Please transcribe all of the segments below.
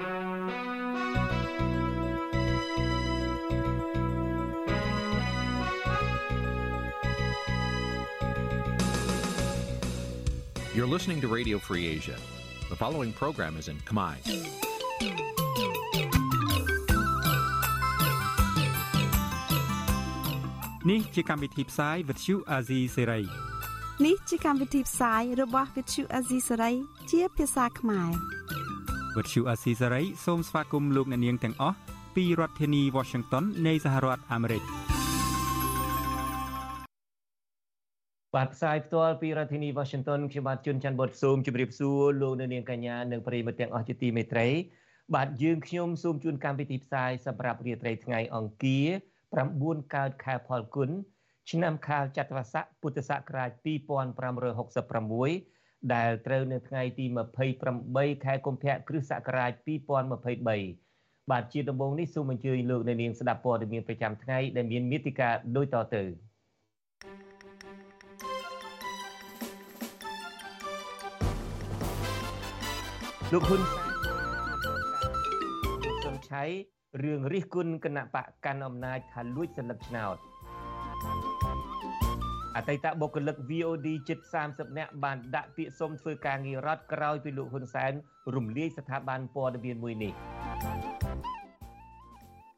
You're listening to Radio Free Asia. The following program is in Khmer. នេះជាកម្មវិធីផ្សាយ Vuthu Azizi Serai នេះជាកម្មវិធីផ្សាយរបស់ Vuthu Azizi Serai ជា ភាសាខ្មែរ Vuthu Azizi Serai សូមស្វាគមន៍លោកអ្នកនាងទាំងអស់ពីរដ្ឋធានី Washington នៃសហរដ្ឋអាមេរិកបាទផ្សាយផ្ទាល់ពីរដ្ឋធានី Washington ខ្ញុំបាទជួនច័ន្ទបុតស៊ូមជម្រាបសួរលោកអ្នកនាងកញ្ញានិងប្រិយមិត្តទាំងអស់ជាទីមេត្រី បាទយើងខ្ញុំសូមជូនកម្មវិធីផ្សាយសម្រាប់រាត្រីថ្ងៃអង្គារ9កើតខែផលគុណឆ្នាំខាលចត្វាស័កពុទ្ធសករាជ2566 ដែលត្រូវនៅថ្ងៃទី28ខែកុម្ភៈគ្រិស្តសករាជ2023បាទជាដំបូងនេះសូមអញ្ជើញលោកអ្នកនាងស្ដាប់ព័ត៌មានប្រចាំថ្ងៃដែលមានមេតិការដូចតទៅលោកហ៊ុនសុនឆៃរឿងរិះគន់គណៈបកកាន់អំណាចថាលួចសន្លឹកឆ្នោត អតីតបុគ្គលិក VOD ជិត30នាក់បានដាក់ពាក្យសុំធ្វើការងាររដ្ឋក្រោយពីលោកហ៊ុនសែនរំលាយស្ថាប័នព័ត៌មានមួយនេះ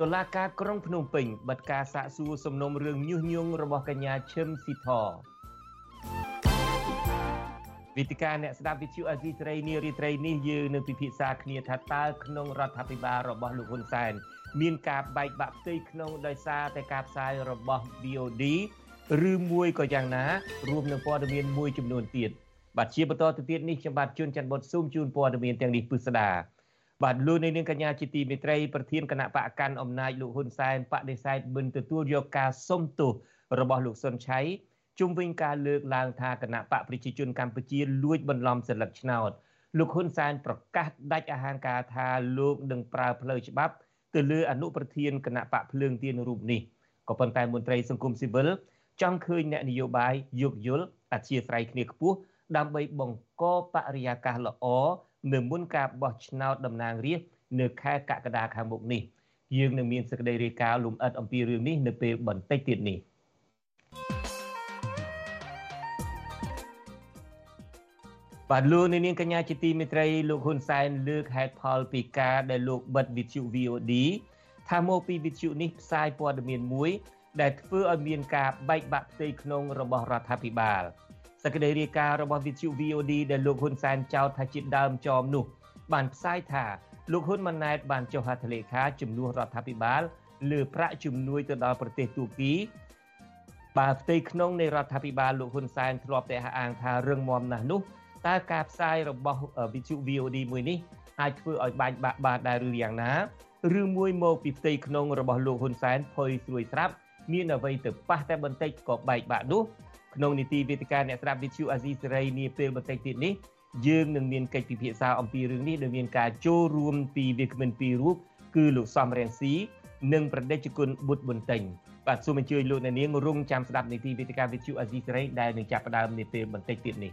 តុលាការក្រុងភ្នំពេញបិទការសាកសួរសំណុំរឿងញុះញង់របស់កញ្ញាឈឹមស៊ីធវិទ្យការអ្នកស្ដាប់វិទ្យុអេស៊ីសេរីនារីត្រីនេះយើងនឹងពិភាក្សាគ្នាថាតើក្នុងរដ្ឋាភិបាលរបស់លោកហ៊ុនសែនមានការបែកបាក់ផ្ទៃក្នុងដោយសារតែការផ្សាយរបស់ VOD ឬមួយក៏យ៉ាងណារួមនឹងព័ត៌មានមួយចំនួនទៀតបាទជាបន្តទៅទៀតនេះខ្ញុំបាទជួនច័ន្ទបុតស៊ូមជូនព័ត៌មានទាំងនេះពិស្ដាបាទលោកនាងកញ្ញាជាទីមេត្រីប្រធានគណៈបកកាន់អំណាចលោកហ៊ុនសែនបដិសេធមិនទទួលយកការសុំទោសរបស់លោកសុនឆៃជុំវិញការលើកឡើងថាគណៈបកប្រជាជនកម្ពុជាលួចបន្លំសិលឹកឆ្នោតលោកហ៊ុនសែនប្រកាសដាច់អហង្ការថាលោកនឹងប្រើផ្លូវច្បាប់ទៅលើអនុប្រធានគណៈបកភ្លើងទៀនរូបនេះក៏ប៉ុន្តែមន្ត្រីសង្គមស៊ីវិល ចង់ឃើញអ្នកនយោបាយយោគយល់អធិស្ឋានគ្នាខ្ពស់ដើម្បីបង្កបរិយាកាសល្អនៅមុនការបោះឆ្នោតតំណាងរាស្ត្រនៅខែកក្កដាខាងមុខនេះយើងនឹងមានសេចក្តីរាយការណ៍លំអិតអំពីរឿងនេះនៅពេលបន្តិចទៀតនេះបាទលោកនាងកញ្ញាជាទីមេត្រីលោកហ៊ុនសែនលើកហេតុផលពីការដែលលោកបិទវិទ្យុ VOD ថាមកពីវិទ្យុនេះផ្សាយព័ត៌មានមួយ ដែលធ្វើឲ្យមានការបែកបាក់ផ្ទៃក្នុងរបស់រដ្ឋាភិបាលសក្តីរាយការណ៍របស់វិទ្យុ VOD ដែលលោកហ៊ុនសែនចោទថាជាដើមចមនោះ បានផ្សាយថាលោកហ៊ុនម៉ាណែតបានចុះហត្ថលេខាជំនួសរដ្ឋាភិបាលលើប្រាក់ជំនួយទៅដល់ប្រទេសទូគីបើផ្ទៃក្នុងនៃរដ្ឋាភិបាលលោកហ៊ុនសែនធ្លាប់តែអះអាងថារឹងមាំណាស់នោះតើការផ្សាយរបស់វិទ្យុ VOD មួយនេះអាចធ្វើឲ្យបាញ់បាក់បានដែរឬយ៉ាងណាឬមួយមកពីផ្ទៃក្នុងរបស់លោកហ៊ុនសែនភ័យស្រួយស្រាប់ មានអ្វីទៅប៉ះតែបន្តិចក៏បែកបាក់នោះក្នុងនីតិវេទិកាអ្នកស្ដាប់វិទ្យុអាស៊ីសេរីនាពេលបន្តិចទៀតនេះយើងនឹងមានកិច្ចពិភាក្សាអំពីរឿងនេះដោយមានការចូលរួមពីវាគ្មិនពីររូបគឺលោកសំរងស៊ីនិងប្រដេជគុណបុត្រប៊ុនតេងបាទសូមអញ្ជើញលោកអ្នកនាងរងចាំស្ដាប់នីតិវេទិកាវិទ្យុអាស៊ីសេរីដែលនឹងចាប់ផ្ដើមនាពេលបន្តិចទៀតនេះ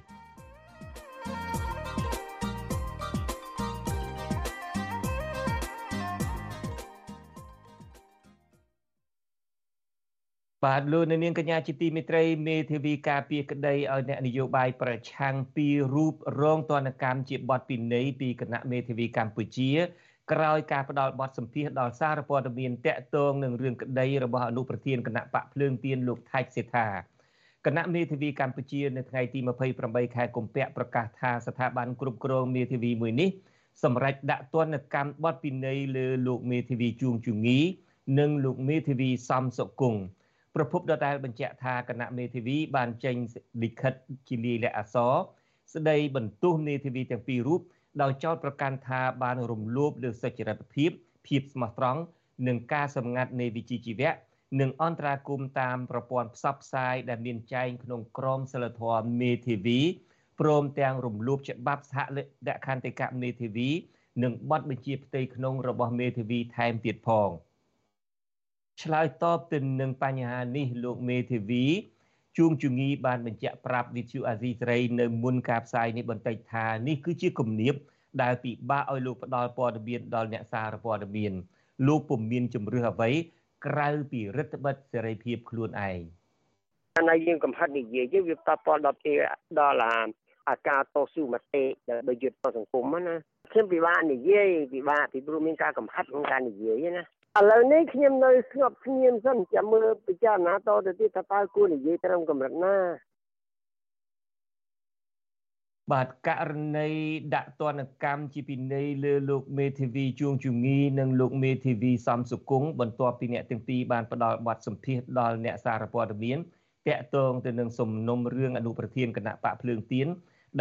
បាទលោកនាងកញ្ញាជាទីមេត្រីមេធាវីការពារក្តីឲ្យអ្នកនយោបាយប្រឆាំងពីរូបរងទណ្ឌកម្មជាបទពិន័យពីគណៈមេធាវីកម្ពុជា ក្រោយការផ្ដាល់បទសម្ភាសដល់សារព័ត៌មានតាក់ទងនឹងរឿងក្តីរបស់អនុប្រធានគណៈបកភ្លើងទៀនលោកថៃសេដ្ឋាគណៈមេធាវីកម្ពុជានៅថ្ងៃទី28ខែកុម្ភៈប្រកាសថាស្ថាប័នគ្រប់គ្រងមេធាវីមួយនេះសម្រេចដាក់ទណ្ឌកម្មបទពិន័យលើលោកមេធាវីជួងជងីនិងលោកមេធាវីសំសុគង្គ ប្រពន្ធដដែលបញ្ជាក់ថាគណៈមេធាវីបានចេញលិខិតជាលាយលក្ខអក្សរស្ដីបន្ទោសមេធាវីទាំងពីររូបដោយចោទប្រកាន់ថាបានរំលោភលើសុចរិតភាពភាពស្មោះត្រង់និងការសម្ងាត់នៃវិជ្ជាជីវៈនិងអន្តរាគមតាមប្រព័ន្ធផ្សព្វផ្សាយដែលមានចែងក្នុងក្រមសីលធម៌មេធាវីព្រមទាំងរំលោភច្បាប់សហលក្ខន្តិកៈមេធាវី និងបទបញ្ជាផ្ទៃក្នុងរបស់មេធាវីថែមទៀតផង។ ឆ្លើយតបទៅនឹងបញ្ហានេះលោកមេធាវីជួងជងីបានបញ្ជាក់ប្រាប់វិទ្យុអាស៊ីសេរីនៅមុនការផ្សាយនេះបន្តិចថានេះគឺជាគំនាបដែលពិបាកឲ្យលោកផ្ដល់ព័ត៌មានដល់អ្នកសារព័ត៌មានលោកពុំមានជំរឿសអ្វីក្រៅពីរដ្ឋបិទសេរីភាពខ្លួនឯងអានយើងកំហិតនិយាយវាតពលដល់ទីដល់អាការតស៊ូមតិដោយយុទ្ធសង្គមណាខ្ញុំពិបាកនិយាយពិបាកពីព្រោះមានការកំហិតក្នុងការនិយាយណា ឥឡូវនេះខ្ញុំនៅស្ងប់ស្ងៀមសិនចាំមើលពិចារណាតទៅទៀតថាតើគួរនិយាយត្រឹមកម្រិតណាបាទករណីដាក់ទណ្ឌកម្មជាពិន័យលើលោកមេធាវីជួងជងីនិងលោកមេធាវីសំសុគង្គបន្ទាប់ពីអ្នកទាំងពីរបានផ្ដល់បទសម្ភាសដល់អ្នកសារព័ត៌មានតាក់ទងទៅនឹងសំណុំរឿងអនុប្រធានគណៈបកភ្លើងទៀន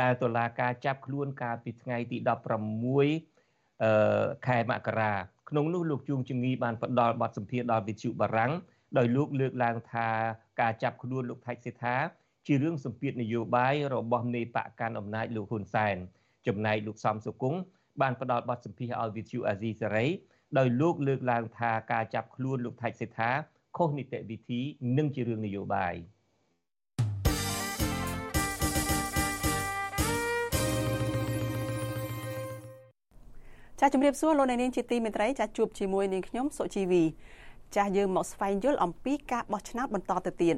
ដែលតុលាការចាប់ខ្លួនកាលពីថ្ងៃទី16អឺខែមករា ក្នុងនោះលោកជួងជងីបានផ្ដល់បទសម្ភាសដល់វិទ្យុបារាំងដោយលោកលើកឡើងថាការចាប់ខ្លួនលោកថៃសេថាជារឿងសម្ពាធនយោបាយរបស់នៃបកកាន់អំណាចលោកហ៊ុនសែនចំណែកលោកសំសុគង្គបានផ្ដល់បទសម្ភាសឲ្យវិទ្យុអាស៊ីសេរីដោយលោកលើកឡើងថាការចាប់ខ្លួនលោកថៃសេថាខុសនីតិវិធីនិងជារឿងនយោបាយ។ ចាស់ជំរាបសួរលោកអ្នកនាងជាទីមេត្រីចាស់ជួបជាមួយនាងខ្ញុំសុជីវីចាស់យើងមកស្វែងយល់អំពីការបោះឆ្នោតបន្តទៅទៀត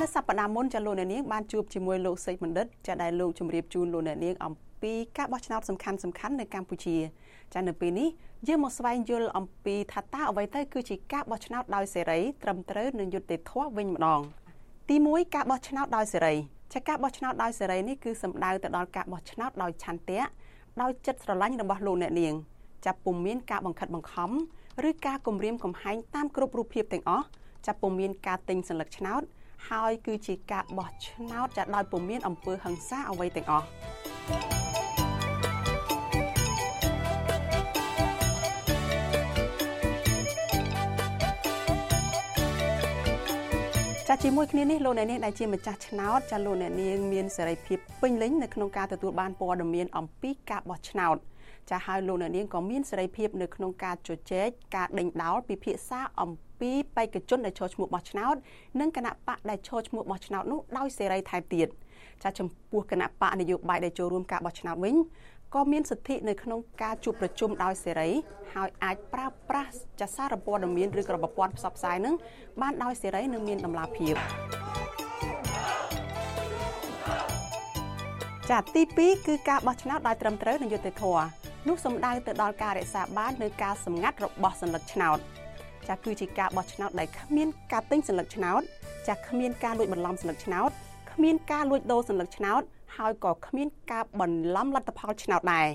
នៅសប្តាហ៍មុនចាលោកអ្នកនាងបានជួបជាមួយលោកសេកបណ្ឌិតចាដែលលោកជម្រាបជូនលោកអ្នកនាងអំពីការបោះឆ្នោតសំខាន់សំខាន់នៅកម្ពុជាចានៅពេលនេះយើងមកស្វែងយល់អំពីថាតើអ្វីទៅគឺជាការបោះឆ្នោតដោយសេរីត្រឹមត្រូវនិងយុត្តិធម៌វិញម្ដង។ ទី1ការបោះឆ្នោតដោយសេរីចាការបោះឆ្នោតដោយសេរីនេះគឺសំដៅទៅដល់ការបោះឆ្នោតដោយឆន្ទៈដោយចិត្តស្រឡាញ់របស់លោកអ្នកនាងចាប់ពុំមានការបង្ខិតបង្ខំឬការគំរាមកំហែងតាមគ្រប់រូបភាពទាំងអស់ចាប់ពុំមានការទិញសัญลักษณ์ឆ្នោតហើយគឺជាការបោះឆ្នោតចាដោយពុំមានអំពើហិង្សាអ្វីទាំងអស់ ចាជាមួយគ្នានេះលោកអ្នកនាងដែលជាម្ចាស់ឆ្នោតចាលោកអ្នកនាងមានសេរីភាពពេញលេញនៅក្នុងការទទួលបានព័ត៌មានអំពីការបោះឆ្នោតចាហើយលោកអ្នកនាងក៏មានសេរីភាពនៅក្នុងការជជែកការដេញដោលពិភាក្សាអំពីបេក្ខជនដែលចូលឈ្មោះបោះឆ្នោតនិងគណៈបកដែលចូលឈ្មោះបោះឆ្នោតនោះដោយសេរីថែមទៀតចាចំពោះគណៈបកនយោបាយដែលចូលរួមការបោះឆ្នោតវិញ ក៏មានសិទ្ធិនៅក្នុងការជួបប្រជុំដោយសេរីហើយអាចប្រើប្រាស់ចាសារព័ត៌មានឬក៏ប្រព័ន្ធផ្សព្វផ្សាយនឹងបានដោយសេរីនិងមានតម្លាភាពចាទី2គឺការបោះឆ្នោតដោយត្រឹមត្រូវនិងយុត្តិធម៌នោះសំដៅទៅដល់ការរក្សាបាននៅការសម្ងាត់របស់សញ្ញាឆ្នោតចាគឺជាការបោះឆ្នោតដែលគ្មានការទិញសញ្ញាឆ្នោតចាគ្មានការលួចបន្លំសញ្ញាឆ្នោតគ្មានការលួចដូរសញ្ញាឆ្នោត ហើយក៏គ្មានការបន្លំលទ្ធផលឆ្នោតដែរ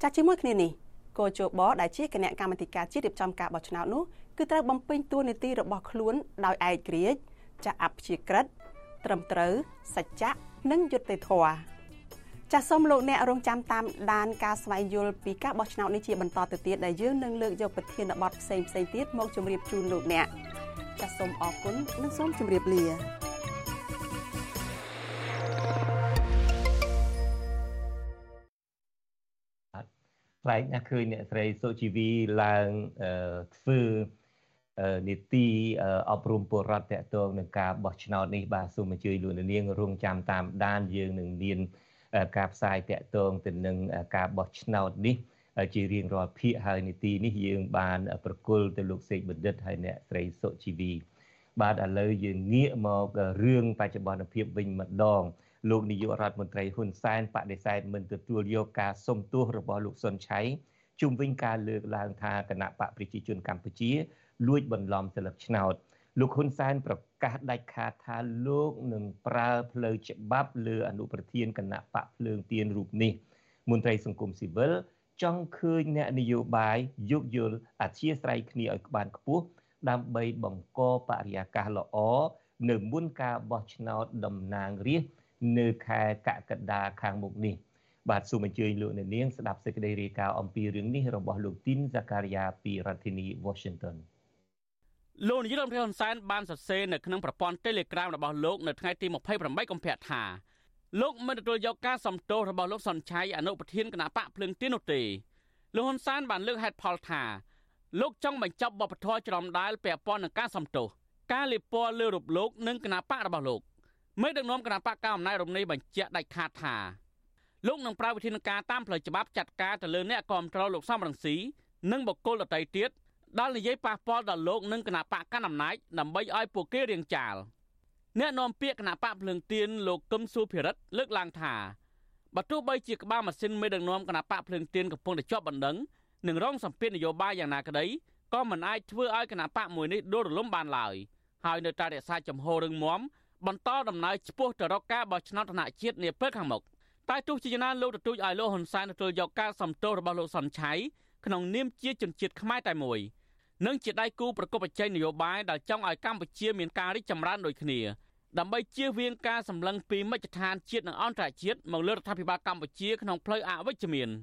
ចាស់ជាមួយគ្នានេះគោជបដែលជាគណៈកម្មាធិការជាតិរៀបចំការបោះឆ្នោតនោះគឺត្រូវបំពេញតួនាទីរបស់ខ្លួនដោយឯករាជ្យចាស់អព្យាក្រឹតត្រឹមត្រូវសច្ចៈនិងយុត្តិធម៌ចាសសូមលោកអ្នករងចាំតាមដានការស្វែងយល់ពីការបោះឆ្នោតនេះជាបន្តទៅទៀតដែលយើងនឹងលើកយកប្រធានបទផ្សេងផ្សេងទៀតមកជម្រាបជូនលោកអ្នកចាសសូមអរគុណនិងសូមជម្រាបលា ប្លែកណាស់ឃើញអ្នកស្រីសុជីវីឡើងធ្វើនីតិអប់រំពលរដ្ឋតកតងនឹងការបោះឆ្នោតនេះបាទសូមអញ្ជើញលោកនាងរងចាំតាមដានយើងនឹងមានការផ្សាយតកតងទៅនឹងការបោះឆ្នោតនេះជារៀងរាល់ភាគហើយនីតិនេះយើងបាន ប្រគល់ទៅលោកសេកបណ្ឌិតហើយអ្នកស្រីសុជីវីបាទឥឡូវយើងងាកមករឿងបច្ចុប្បន្នភាពវិញម្ដង លោកនាយករដ្ឋមន្ត្រីហ៊ុនសែនបដិសេធមិនទទួលយកការសុំទោសរបស់លោកសុនឆៃជុំវិញការលើកឡើងថាគណៈបកប្រជាជនកម្ពុជាលួចបន្លំសិលឹកឆ្នោតលោកហ៊ុនសែនប្រកាសដាច់ខាតថាលោកនឹងប្រើផ្លូវច្បាប់លើអនុប្រធានគណៈបកភ្លើងទៀនរូបនេះមន្ត្រីសង្គមស៊ីវិលចង់ឃើញអ្នកនយោបាយយោគយល់អធិស្ឋានគ្នាឲ្យក្បានខ្ពស់ដើម្បីបង្កបរិយាកាសល្អនៅមុនការបោះឆ្នោតតំណាងរាស្ត្រ នៅខែកក្កដាខាងមុខនេះបាទសូមអញ្ជើញលោកអ្នកនាងស្ដាប់សេចក្តីរាយការណ៍អំពីរឿងនេះរបស់លោកទីនហ្សាការីយ៉ាពីរដ្ឋធានី Washington លោកនាយរដ្ឋមន្ត្រីហ៊ុនសែនបានសរសេរនៅក្នុងប្រព័ន្ធ Telegram របស់លោកនៅថ្ងៃទី28កុម្ភៈថាលោកមិនទទួលយកការសំទោសរបស់លោកសុនឆៃអនុប្រធានគណៈបកភ្លឹងទៀននោះទេលោកហ៊ុនសែនបានលើកហេតុផលថាលោកចង់បញ្ចប់បបធរច្រំដាលពាក់ព័ន្ធនឹងការសំទោសការលេបពណ៌លើរូបលោកនិងគណបករបស់លោក មេដឹកនាំគណបកកៅអំណាចរំនេះបញ្ជាក់ដាច់ខាតថាលោកនឹងប្រើវិធានការតាមផ្លូវច្បាប់ចាត់ការទៅលើអ្នកគាំទ្រលោកសំរងស៊ីនិងបុគ្គលដទៃទៀតដែលនិយាយប៉ះពាល់ដល់លោកនិងគណៈបកកណ្ដាលអំណាចដើម្បីឲ្យពួកគេរៀងចាលអ្នកនាំពាក្យគណៈបកភ្លើងទៀនលោកកឹមសុភិរិទ្ធលើកឡើងថាបើទោះបីជាក្បាលម៉ាស៊ីនមេដឹកនាំគណៈបកភ្លើងទៀនកំពុងតែជាប់បណ្ដឹងនិងរងសម្ពាធនយោបាយយ៉ាងណាក្តីក៏មិនអាចធ្វើឲ្យគណៈបកមួយនេះដួលរលំបានឡើយហើយនៅតែរក្សាចំហររឹងមាំ បន្តដំណើរឆ្ពោះទៅរកការបោះឆ្នោតថ្នាក់ជាតិនាពេលខាងមុខតែទោះជាយ៉ាងណាលោកទទូចឲ្យលោកហ៊ុនសែនទទួលយកការសំទោសរបស់លោកសុនឆៃក្នុងនាមជាជនជាតិខ្មែរតែមួយនិងជាដៃគូប្រកបបច្ច័យនយោបាយដែលចង់ឲ្យកម្ពុជាមានការរីកចម្រើនដូចគ្នាដើម្បីជៀសវាងការសម្លឹងពីមជ្ឈដ្ឋានជាតិនិងអន្តរជាតិមកលើរដ្ឋាភិបាលកម្ពុជាក្នុងផ្លូវអវិជ្ជមាន។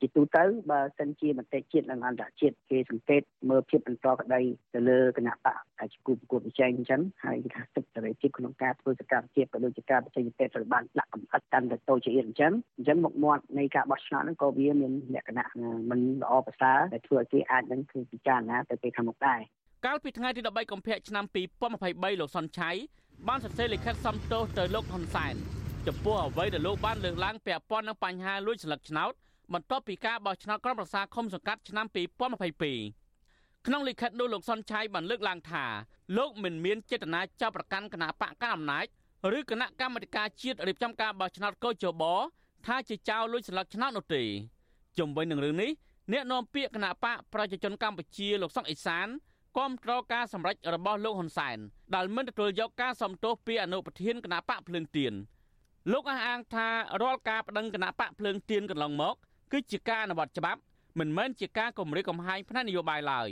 ជាទូទៅបើសិនជាមតិជាតិនិងអន្តរជាតិគេសង្កេតមើលភាពបន្តក្តីទៅលើគណៈបកអាចគូប្រកួតប្រជែងអញ្ចឹងហើយគេថាសិទ្ធិសេរីភាពក្នុងការធ្វើសកម្មភាពក៏ដូចជាការបច្ចេកទេសត្រូវបានដាក់កំហិតកាន់តែតូចជាអៀនអញ្ចឹងអញ្ចឹងមុខមាត់នៃការបោះឆ្នោតហ្នឹងក៏វាមានលក្ខណៈមិនល្អប្រសើរដែលធ្វើឲ្យគេអាចនឹងធ្វើពិចារណាទៅពេលខាងមុខដែរកាលពីថ្ងៃទី13កុម្ភៈឆ្នាំ2023លោកសុនឆៃបានសរសេរលិខិតសំទោសទៅលោកហ៊ុនសែនចំពោះអ្វីដែលលោកបានលើកឡើងពាក់ព័ន្ធនឹងបញ្ហាលួចស្លឹកឆ្នោត បន្ទាប់ពីការបោះឆ្នោតក្រុមប្រឹក្សាឃុំសង្កាត់ឆ្នាំ2022ក្នុងលិខិតនោះលោកសុនឆៃបានលើកឡើងថាលោកមិនមានចេតនាចាប់ប្រកាន់គណៈបកកណ្ដាលអំណាចឬគណៈកម្មាធិការជាតិរៀបចំការបោះឆ្នោតកោជបថាជាចៅលួចស្លឹកឆ្នោតនោះទេជំវិញនឹងរឿងនេះអ្នកនាំពាក្យគណៈបកប្រជាជនកម្ពុជាលោកសុកអេសានគាំទ្រការសម្រេចរបស់លោកហ៊ុនសែនដែលមិនទទួលយកការសំទោសពីអនុប្រធានគណៈបកភ្លើងទៀនលោកអះអាងថារាល់ការបដិងគណៈបកភ្លើងទៀនកន្លងមក គឺជាការអនុវត្តច្បាប់មិនមែនជាការគម្រាមកំហែងផ្នែកនយោបាយឡើយ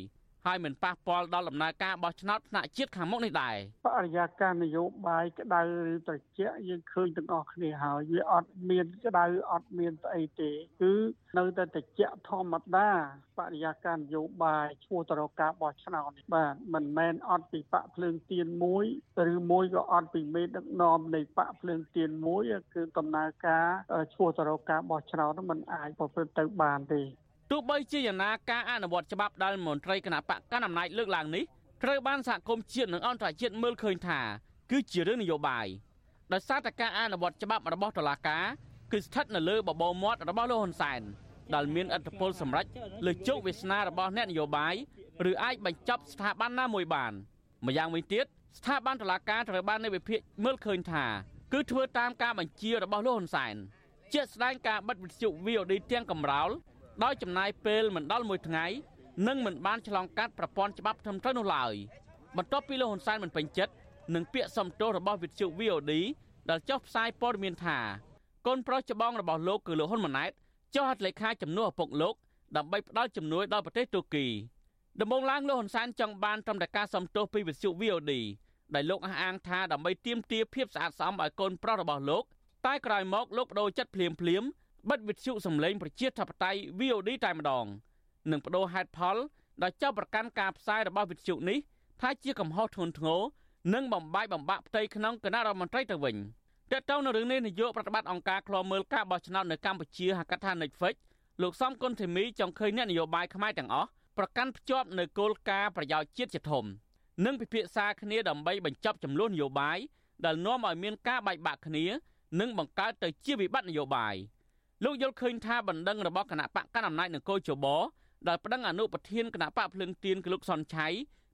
ហើយមិនប៉ះពាល់ដល់ដំណើរការបោះឆ្នោតថ្នាក់ជាតិខាងមុខនេះដែរបរិយាកាសនយោបាយក្តៅឬត្រជាក់យើងឃើញទាំងអស់គ្នាហើយវាអត់មានក្តៅអត់មានស្អីទេគឺនៅតែត្រជាក់ធម្មតាបរិយាកាសនយោបាយឈ្មោះទៅរកការបោះឆ្នោតបាទមិនមែនអត់ពីបកភ្លើងទៀនមួយឬមួយក៏អត់ពីមេដឹកនាំនៃបកភ្លើងទៀនមួយគឺដំណើរការឈ្មោះទៅរកការបោះឆ្នោតมันអាចប្រព្រឹត្តទៅបានទេ ទោះបីជាយ៉ាងណាការអនុវត្តច្បាប់ដែលមន្ត្រីគណៈបកកណ្ដាលអំណាចលើកឡើងនេះត្រូវបានសហគមន៍ជាតិនិងអន្តរជាតិមើលឃើញថាគឺជារឿងនយោបាយដោយសារតែការអនុវត្តច្បាប់របស់តុលាការគឺស្ថិតនៅលើបបោមាត់របស់លោកហ៊ុនសែនដែលមានឥទ្ធិពលសម្រេចលើជោគវាសនារបស់អ្នកនយោបាយឬអាចបញ្ចប់ស្ថាប័នណាមួយបានម្យ៉ាងវិញទៀតស្ថាប័នតុលាការត្រូវបាននៃវិភាគមើលឃើញថាគឺធ្វើតាមការបញ្ជារបស់លោកហ៊ុនសែនជាក់ស្ដែងការបិទវិទ្យុ VOD ទាំងកំរោល ដោយចំណាយពេលមិនដល់មួយថ្ងៃនិងមិនបានឆ្លងកាត់ប្រព័ន្ធច្បាប់ត្រឹមត្រូវនោះឡើយបន្ទាប់ពីលោកហ៊ុនសែនមិនពេញចិត្តនឹងពាក្យសំទោសរបស់វិទ្យុ VOD ដែលចុះផ្សាយព័ត៌មានថាកូនប្រុសច្បងរបស់លោកគឺលោកហ៊ុនម៉ាណែតចុះហត្ថលេខាជំនួសឪពុកលោកដើម្បីផ្ដល់ជំនួយដល់ប្រទេសទូគីដំបូងឡើងលោកហ៊ុនសែនចង់បានត្រឹមតែការសំទោសពីវិទ្យុ VOD ដែលលោកអះអាងថាដើម្បីទាមទារភាពស្អាតស្អំឲ្យកូនប្រុសរបស់លោកតែក្រោយមកលោកបដូរចិត្តភ្លាមភ្លាម បិទវិទ្យុសំឡេងប្រជាធិបតេយ្យ VOD តែម្ដងនិងបដូរហេតុផលដោយចាប់ប្រកាន់ការផ្សាយរបស់វិទ្យុនេះថាជាកំហុសធ្ងន់ធ្ងរនិងបំបាយបំបាក់ផ្ទៃក្នុងគណៈរដ្ឋមន្ត្រីទៅវិញតើតើនៅរឿងនេះនាយកប្រតិបត្តិអង្គការឃ្លាំមើលការបោះឆ្នោតនៅកម្ពុជាហៅកាត់ថា Netflix លោកសំគុណធីមីចង់ឃើញអ្នកនយោបាយខ្មែរទាំងអស់ប្រកាន់ភ្ជាប់នៅគោលការណ៍ប្រយោជន៍ជាតិជាធំនិងពិភាក្សាគ្នាដើម្បីបញ្ចប់ចំនួននយោបាយដែលនាំឲ្យមានការបែកបាក់គ្នា និងបង្កើតទៅជាវិបត្តិនយោបាយ។ លោកយល់ឃើញថាបណ្ដឹងរបស់គណៈបកកណ្ដាលអំណាចនគរជបដែលប្តឹងអនុប្រធានគណៈបកភ្លឹងទៀនគឺលោកសុនឆៃ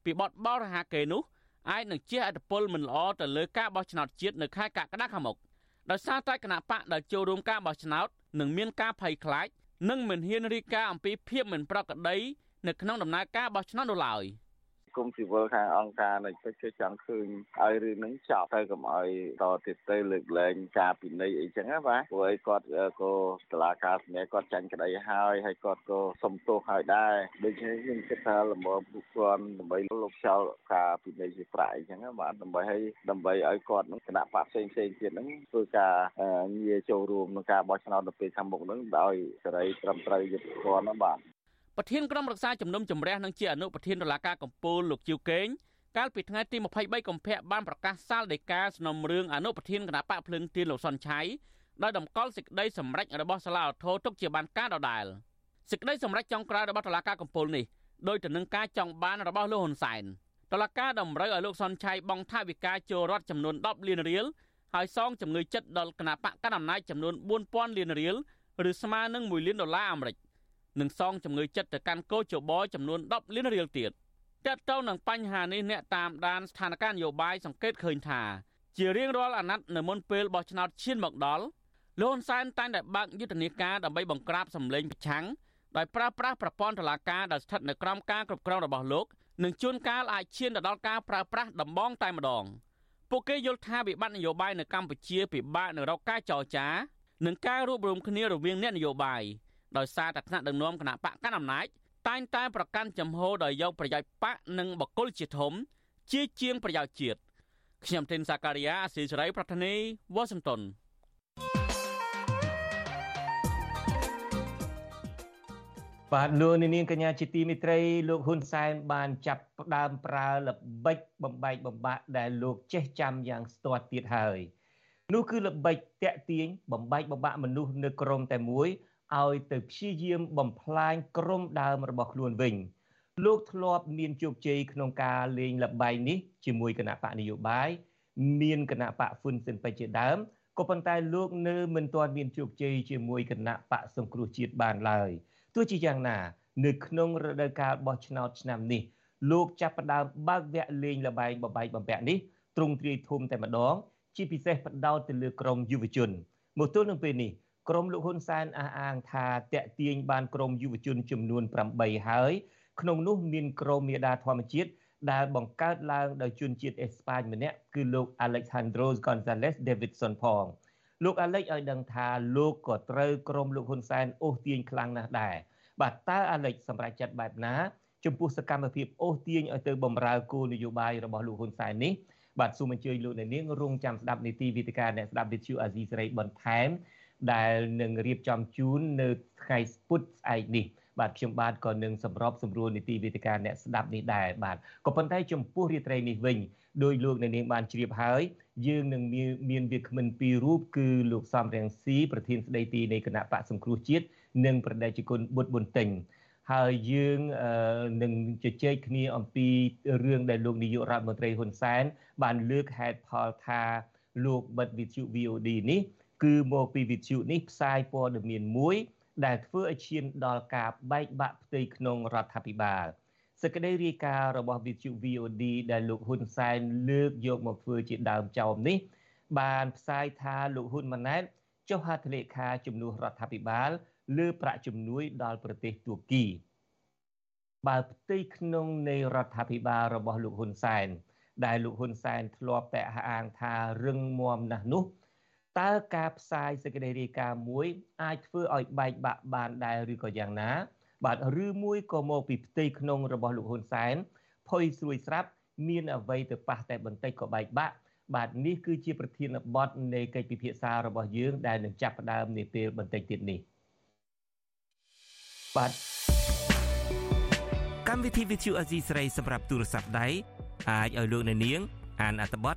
ពីបទបោរហាកេនោះអាចនឹងជះឥទ្ធិពលមិនល្អទៅលើការបោះឆ្នោតជាតិនៅខែកក្កដាខាងមុខដោយសារតែគណៈបកដែលចូលរួមការបោះឆ្នោតនឹងមានការភ័យខ្លាចនិងមិនហ៊ានរីកាអំពីភាពមិនប្រក្រតីនៅក្នុងដំណើរការបោះឆ្នោតនោះឡើយ។ គមស៊ីវិលខាងអង្គការនៃពេជ្រគេចង់ឃើញឲ្យរឿងហ្នឹងចប់ទៅកុំឲ្យតទៀតទៅលើកលែងការពិន័យអីចឹងណាបាទព្រោះអីគាត់ក៏តឡាការស្នេហ៍គាត់ចាញ់ក្តីហើយហើយគាត់ក៏សុំទោសហើយដែរដូច្នេះខ្ញុំគិតថាល្មមពួកគាត់ដើម្បីលោកចោលការពិន័យជាប្រាក់អីចឹងណាបាទដើម្បីឲ្យដើម្បីឲ្យគាត់គណៈបកផ្សេងផ្សេងទៀតហ្នឹងធ្វើការងារចូលរួមក្នុងការបោះឆ្នោតនៅពេលខាងមុខហ្នឹងដោយសេរីត្រឹមត្រូវយុត្តិធម៌ណាបាទ ប្រធានក្រុមរក្សាជំនុំជម្រះនិងជាអនុប្រធានតុលាការកំពូលលោកជីវកេងកាលពីថ្ងៃទី23កុម្ភៈបានប្រកាសសាលដីកាសំណុំរឿងអនុប្រធានគណៈបកភ្លឹងទៀនលោកសុនឆៃដោយតម្កល់សេចក្តីសម្រេចរបស់សាលាឧទ្ធរទុកជាបានការដដែលសេចក្តីសម្រេចចុងក្រោយរបស់តុលាការកំពូលនេះដោយទៅនឹងការចង់បានរបស់លោកហ៊ុនសែនតុលាការតម្រូវឲ្យលោកសុនឆៃបង់ថវិកាចូលរដ្ឋចំនួន10លានរៀលហើយសងជំងឺចិត្តដល់គណៈបកកណ្ដាលអំណាចចំនួន4000លានរៀលឬស្មើនឹង1លានដុល្លារអាមេរិក និងសងជំងឺចិត្តទៅកាន់កោជបចំនួន10លានរៀលទៀតតើតើនឹងបញ្ហានេះអ្នកតាមដានស្ថានភាពនយោបាយសង្កេតឃើញថា ជារៀងរាល់អាណត្តិនៅមុនពេលបោះឆ្នោតឈានមកដល់លោកហ៊ុនសែនតែងតែបើកយុទ្ធនាការដើម្បីបង្ក្រាបសម្លេងប្រឆាំងដោយប្រើប្រាស់ប្រព័ន្ធតុលាការដែលស្ថិតនៅក្រោមការគ្រប់គ្រងរបស់លោកនិងជួនកាលអាចឈានទៅដល់ការប្រើប្រាស់ដំបងតែម្ដងពួកគេយល់ថាវិបត្តិនយោបាយនៅកម្ពុជាពិបាកនឹងរកការចរចានិងការរួបរวมគ្នារវាងអ្នកនយោបាយ ដោយសារតែថ្នាក់ដឹកនាំគណៈបកកណ្ដាលអំណាចតែងតែប្រកាន់ចំហដោយយកប្រយោជន៍បកនិងបកគលជាធំ ជាជាងប្រយោជន៍ជាតិខ្ញុំទីនសាការីយ៉ាអស៊ីសេរីប្រធានីវ៉ាស៊ីនតោនបាទលោកនាងកញ្ញាជាទីមិត្តរីលោកហ៊ុនសែនបានចាប់ផ្ដើមប្រើល្បិចបំបែកបំបាក់ដែលលោកចេះចាំយ៉ាងស្ទាត់ទៀតហើយនោះគឺល្បិចតាក់ទាញបំបែកបំបាក់មនុស្សនៅក្រមតែមួយ ឲ្យទៅព្យាយាមបំផ្លាញក្រុមដើមរបស់ខ្លួនវិញលោកធ្លាប់មានជោគជ័យក្នុងការលេងល្បែងនេះជាមួយគណៈបកនយោបាយមានគណៈបកហ៊ុនស៊ិនពេជ្រជាដើមក៏ប៉ុន្តែលោកនៅមិនទាន់មានជោគជ័យជាមួយគណៈបកសង្គ្រោះជាតិបានឡើយទោះជាយ៉ាងណា នៅក្នុងរដូវកាលបោះឆ្នោតឆ្នាំនេះលោកចាប់ផ្ដើមបើកវគ្គលេងល្បែងបបែកបំពាក់នេះទ្រង់ទ្រាយធំតែម្ដង ជាពិសេសបដោតទៅលើក្រមយុវជនមកទល់នឹងពេលនេះ ក្រមលោកហ៊ុនសែនអះអាងថាតាក់ទាញបានក្រមយុវជនចំនួន8ហើយក្នុងនោះមានក្រមមេដាធម្មជាតិដែលបង្កើតឡើងដោយជនជាតិអេស្ប៉ាញម្នាក់គឺលោក Alejandro Gonzalez Davidson ផងលោក Alex ឲ្យដឹងថាលោកក៏ត្រូវក្រមលោកហ៊ុនសែនអូសទាញខ្លាំងណាស់ដែរបាទតើ Alex សម្រាប់ចិត្តបែបណាចំពោះសកម្មភាពអូសទាញឲ្យទៅបំរើគោលនយោបាយរបស់លោកហ៊ុនសែននេះបាទសូមអញ្ជើញលោកអ្នកនាងរងចាំស្ដាប់នីតិវិទ្យាអ្នកស្ដាប់វិទ្យុអាស៊ីសេរីបន្ថែម ដែលនឹងរៀបចំជូននៅថ្ងៃពុធស្អែកនេះបាទខ្ញុំបាទក៏នឹងសម្របសម្រួលនីតិវិទ្យាអ្នកស្ដាប់នេះដែរបាទក៏ប៉ុន្តែចំពោះរាត្រីនេះវិញដោយលោកអ្នកនាងបានជ្រាបហើយយើងនឹងមានវាគ្មិនពីររូបគឺលោកសំរងស៊ីប្រធានស្ដីទីនៃគណៈបកសង្គ្រោះជាតិនិងប្រដេជគុណបុត្រប៊ុនតេងហើយយើងនឹងជជែកគ្នាអំពីរឿងដែលលោកនាយករដ្ឋមន្ត្រីហ៊ុនសែនបានលើកហេតុផលថាលោកបិទវិទ្យុ VOD នេះ គឺមកពីវិទ្យុនេះផ្សាយព័ត៌មានមួយ ដែលធ្វើឲ្យឈានដល់ការបែកបាក់ផ្ទៃក្នុងរដ្ឋាភិបាលសេចក្តីរាយការណ៍របស់វិទ្យុ VOD ដែលលោកហ៊ុនសែនលើកយកមកធ្វើជាដើមចោមនេះ បានផ្សាយថាលោកហ៊ុនម៉ាណែតចុះហត្ថលេខាជំនួសរដ្ឋាភិបាលលើប្រាក់ជំនួយដល់ប្រទេសទួរគីបើផ្ទៃក្នុងនៃរដ្ឋាភិបាលរបស់លោកហ៊ុនសែនដែលលោកហ៊ុនសែនធ្លាប់តែអះអាងថារឹងមាំណាស់នោះ តើការផ្សាយសេចក្តីរាយការណ៍មួយ អាចធ្វើឲ្យបែកបាក់បានដែរឬក៏យ៉ាងណា បាទឬមួយក៏មកពីផ្ទៃក្នុងរបស់លោកហ៊ុនសែនផុយស្រួយស្រាប់មានអ្វីទៅប៉ះតែបន្តិចក៏បែកបាក់បាទនេះគឺជាប្រធានបទនៃកិច្ចពិភាក្សារបស់យើងដែលនឹងចាប់ផ្ដើមនាពេលបន្តិចទៀតនេះបាទកម្មវិធី Vithu Azizi ស្រីសម្រាប់ទូរស័ព្ទដៃអាចឲ្យលោកអ្នកនាងអានអត្ថបទ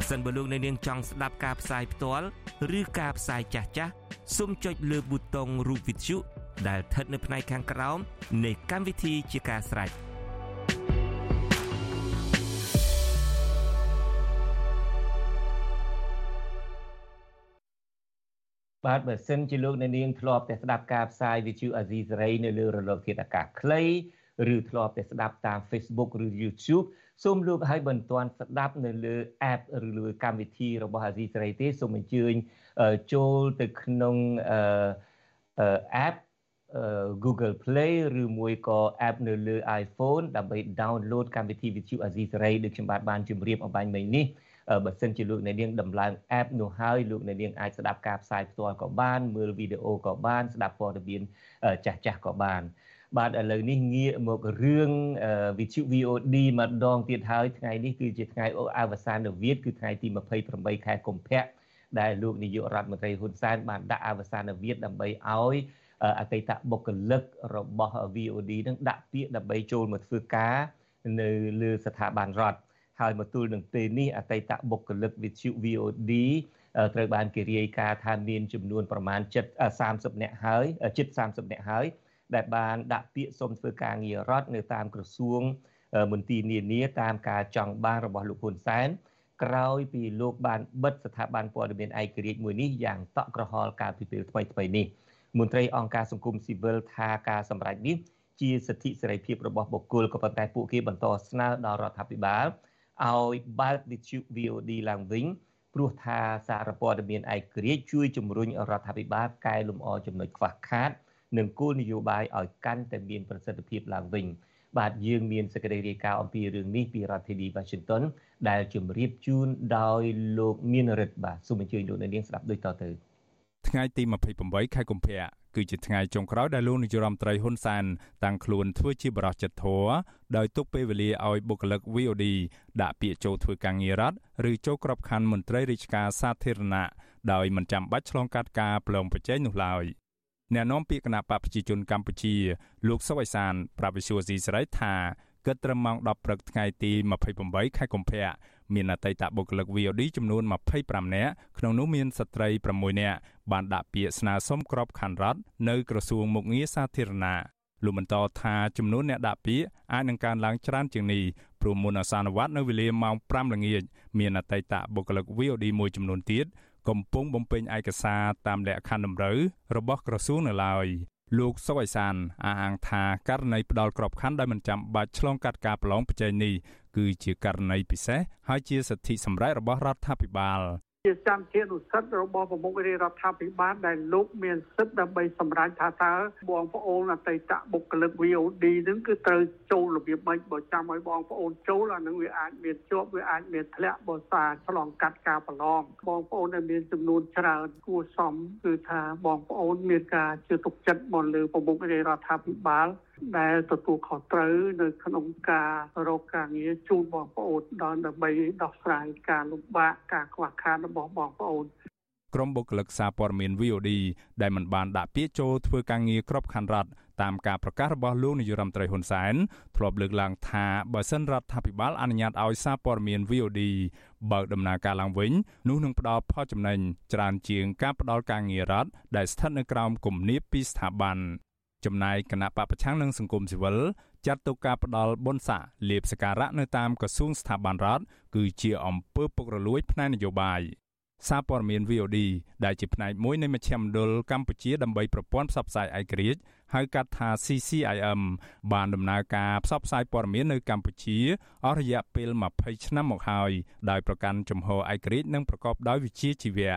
ប្រសិនបើលោកអ្នកនាងចង់ស្ដាប់ការផ្សាយផ្ទាល់ឬការផ្សាយចាស់ចាស់សូមចុចលើប៊ូតុងរូបវិទ្យុដែលស្ថិតនៅផ្នែកខាងក្រោមនៃកម្មវិធីជាការស្រេចបាទបើសិនជាលោកអ្នកនាងធ្លាប់តែស្ដាប់ការផ្សាយ VTV អាស៊ីសេរីនៅលើរលកធាតុអាកាសខ្លីឬធ្លាប់តែស្ដាប់តាម Facebook ឬ YouTube សូមលោកឲ្យបន្ទាន់ស្ដាប់នៅលើ app ឬលើកម្មវិធីរបស់អាស៊ីសេរីទេសូមអញ្ជើញចូលទៅក្នុង app Google Play ឬមួយក៏ app នៅលើ iPhone ដើម្បី download កម្មវិធី VTV អាស៊ីសេរីដូចខ្ញុំបាទបានជម្រាបអំបញ្ញមិញនេះបើសិនជាលោកអ្នកនាងដំឡើង app នោះហើយលោកអ្នកនាងអាចស្ដាប់ការផ្សាយផ្ទាល់ក៏បានមើលវីដេអូក៏បានស្ដាប់ព័ត៌មានចាស់ចាស់ក៏បាន បាទឥឡូវនេះងាកមករឿងវិទ្យុ VOD ម្ដងទៀតហើយថ្ងៃនេះគឺជាថ្ងៃអវសានវិទ្យគឺថ្ងៃទី28ខែកុម្ភៈដែលលោកនាយករដ្ឋមន្ត្រីហ៊ុនសែនបានដាក់អវសានវិទ្យដើម្បីឲ្យអតីតបុគ្គលិករបស់ VOD នឹងដាក់ពាក្យដើម្បីចូលមកធ្វើការនៅលើស្ថាប័នរដ្ឋហើយមកទល់នឹងពេលនេះអតីតបុគ្គលិកវិទ្យុ VOD ត្រូវបានគេរាយការណ៍ថាមានចំនួនប្រមាណ7 30នាក់ហើយជិត30នាក់ហើយ ដែលបានដាក់ពាក្យសុំធ្វើការងាររដ្ឋនៅតាមក្រសួងមន្ទីរនានាតាមការចង់បានរបស់លោកហ៊ុនសែនក្រោយពីលោកបានបិទស្ថាប័នព័ត៌មានឯករាជ្យមួយនេះយ៉ាងតក់ក្រហល់កាលពីពេលថ្មីថ្មីនេះមន្ត្រីអង្គការសង្គមស៊ីវិលថាការសម្រេចនេះជាសិទ្ធិសេរីភាពរបស់បុគ្គលក៏ប៉ុន្តែពួកគេបន្តស្នើដល់រដ្ឋាភិបាលឲ្យបើកវិទ្យុ VOD ឡើងវិញព្រោះថាសារព័ត៌មានឯករាជ្យជួយជំរុញរដ្ឋាភិបាលកែលម្អចំណុចខ្វះខាត និងគោលនយោបាយឲ្យកាន់តែមានប្រសិទ្ធភាពឡើងវិញបាទយើងមានសេចក្តីរាយការណ៍អំពីរឿងនេះពីរដ្ឋធានី Washington ដែលជម្រាបជូនដោយលោកមានរិទ្ធបាទសូមអញ្ជើញលោកអ្នកនាងស្ដាប់ដូចតទៅថ្ងៃទី28ខែកុម្ភៈគឺជាថ្ងៃចុងក្រោយដែលលោកនាយរដ្ឋមន្ត្រីហ៊ុនសែនតាំងខ្លួនធ្វើជាបរិសុទ្ធចិត្តធរដោយទុកពេលវេលាឲ្យបុគ្គលិក VOD ដាក់ពាក្យចូលធ្វើការងាររដ្ឋឬចូលក្របខ័ណ្ឌមន្ត្រីរាជការសាធារណៈដោយមិនចាំបាច់ឆ្លងកាត់ការប្រឡងប្រជែងនោះឡើយ អ្នកនាំពាក្យគណៈបកប្រជាជនកម្ពុជាលោកសុវ័យសានប្រាប់វិសុវស៊ីសេរីថាគិតត្រឹមម៉ោង10ព្រឹកថ្ងៃទី28ខែកុម្ភៈមានអតីតបុគ្គលិក VOD ចំនួន25នាក់ក្នុងនោះមានស្ត្រី6នាក់បានដាក់ពាក្យស្នើសុំក្របខ័ណ្ឌរដ្ឋនៅក្រសួងមុខងារសាធារណៈលោកបន្តថាចំនួនអ្នកដាក់ពាក្យអាចនឹងកើនឡើងច្រើនជាងនេះព្រោះមុនអាសានវត្តនៅវេលាម៉ោង5ល្ងាចមានអតីតបុគ្គលិក VOD មួយចំនួនទៀត កំពុងបំពេញឯកសារតាមលក្ខខណ្ឌតម្រូវរបស់ក្រសួងនៅឡើយលោកសុវ័យសានអះអាងថាករណីផ្ដាល់ក្របខ័ណ្ឌដោយមិនចាំបាច់ឆ្លងកាត់ការប្រឡងប្រជែងនេះគឺជាករណីពិសេសហើយជាសិទ្ធិសម្រេចរបស់រដ្ឋាភិបាល ជាចន្ទធានុសិទ្ធិរបស់ប្រមុខរាជរដ្ឋាភិបាលដែលលោកមានសិទ្ធិដើម្បីសម្រេចថាតើបងប្អូនអតីតបុគ្គលិក VOD នឹងគឺត្រូវចូលរបៀបម៉េចបើចាំឲ្យបងប្អូនចូលអានឹងវាអាចមានជាប់វាអាចមានធ្លាក់បើសារឆ្លងកាត់ការប្រឡងបងប្អូនដែលមានចំនួនច្រើនគួរសមគឺថាបងប្អូនមានការជឿទុកចិត្តមកលើប្រមុខរាជរដ្ឋាភិបាល ដែលទទួលខុសត្រូវនៅក្នុងការរកការងារជូនបងប្អូនដល់ដើម្បីដោះស្រាយការលំបាកការខ្វះខាតរបស់បងប្អូនក្រុមបុគ្គលិកសារព័ត៌មាន VOD ដែលមិនបានដាក់ពាក្យចូលធ្វើការងារក្របខ័ណ្ឌរដ្ឋតាមការប្រកាសរបស់លោកនាយរដ្ឋមន្ត្រីហ៊ុនសែនធ្លាប់លើកឡើងថាបើសិនរដ្ឋាភិបាលអនុញ្ញាតឲ្យសារព័ត៌មាន VOD បើកដំណើរការឡើងវិញនោះនឹងផ្ដល់ផលចំណេញច្រើនជាងការផ្ដល់ការងាររដ្ឋដែលស្ថិតនៅក្រោមគំនាបពីស្ថាប័ន ចំណែកគណៈបពប្រឆាំងនិងសង្គមស៊ីវិលចាត់ទុកការផ្ដាល់បុណ្យស័ក្តិលៀបសការៈនៅតាមក្រសួងស្ថាប័នរដ្ឋគឺជាអំពើពុករលួយផ្នែកនយោបាយសារព័ត៌មាន VOD ដែលជាផ្នែកមួយនៃមជ្ឈមណ្ឌលកម្ពុជាដើម្បីប្រព័ន្ធផ្សព្វផ្សាយឯករាជ្យហៅកាត់ថា CCIM បានដំណើរការផ្សព្វផ្សាយព័ត៌មាននៅកម្ពុជាអស់រយៈពេល20ឆ្នាំមកហើយដោយប្រកាន់ជំហរឯករាជ្យនិងប្រកបដោយវិជ្ជាជីវៈ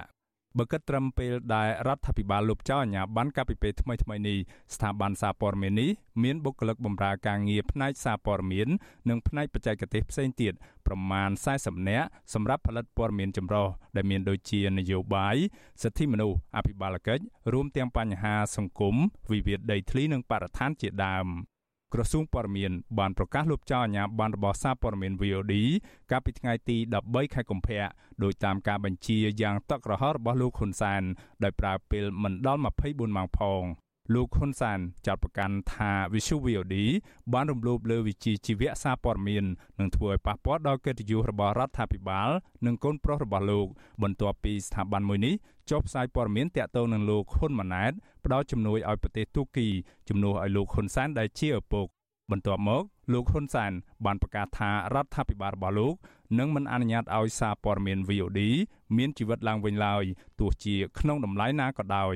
បើគិតត្រឹមពេលដែលរដ្ឋាភិបាលលុបចោលអាជ្ញាប័ណ្ណកាលពីពេលថ្មីៗនេះស្ថាប័នសារព័ត៌មាននេះមានបុគ្គលិកបម្រើការងារផ្នែកសារព័ត៌មាននិងផ្នែកបច្ចេកទេសផ្សេងទៀតប្រមាណ40នាក់សម្រាប់ផលិតព័ត៌មានចម្រុះដែលមានដូចជានយោបាយសិទ្ធិមនុស្សអភិបាលកិច្ចរួមទាំងបញ្ហាសង្គមវិវាទដីធ្លីនិងបរិស្ថានជាដើម។ ក្រសួងព័ត៌មានបានប្រកាសលុបចោលអាជ្ញាប័ណ្ណរបស់សារព័ត៌មាន VOD កាលពីថ្ងៃទី13ខែកុម្ភៈដោយតាមការបញ្ជាយ៉ាងតក់ក្រហល់របស់លោកហ៊ុនសែនដោយប្រើពេលមិនដល់24ម៉ោងផង លោកហ៊ុនសានចាត់ប្រកាន់ថា Visu VOD បានរំលោភលើវិជាជីវៈសារព័ត៌មាននិងធ្វើឲ្យប៉ះពាល់ដល់កិត្តិយសរបស់រដ្ឋាភិបាល និងកូនប្រុសរបស់លោក បន្ទាប់ពីស្ថាប័នមួយនេះចុះផ្សាយព័ត៌មានតាក់ទងនឹងលោកហ៊ុនម៉ាណែតផ្ដល់ជំនួយឲ្យប្រទេសទូគីជំនួសឲ្យលោកហ៊ុនសែនដែលជាឪពុកបន្ទាប់មកលោកហ៊ុនសែនបានប្រកាសថារដ្ឋាភិបាលរបស់លោកនឹងមិនអនុញ្ញាតឲ្យសារព័ត៌មាន VOD មានជីវិតឡើងវិញឡើយទោះជាក្នុងតម្លៃណាក៏ដោយ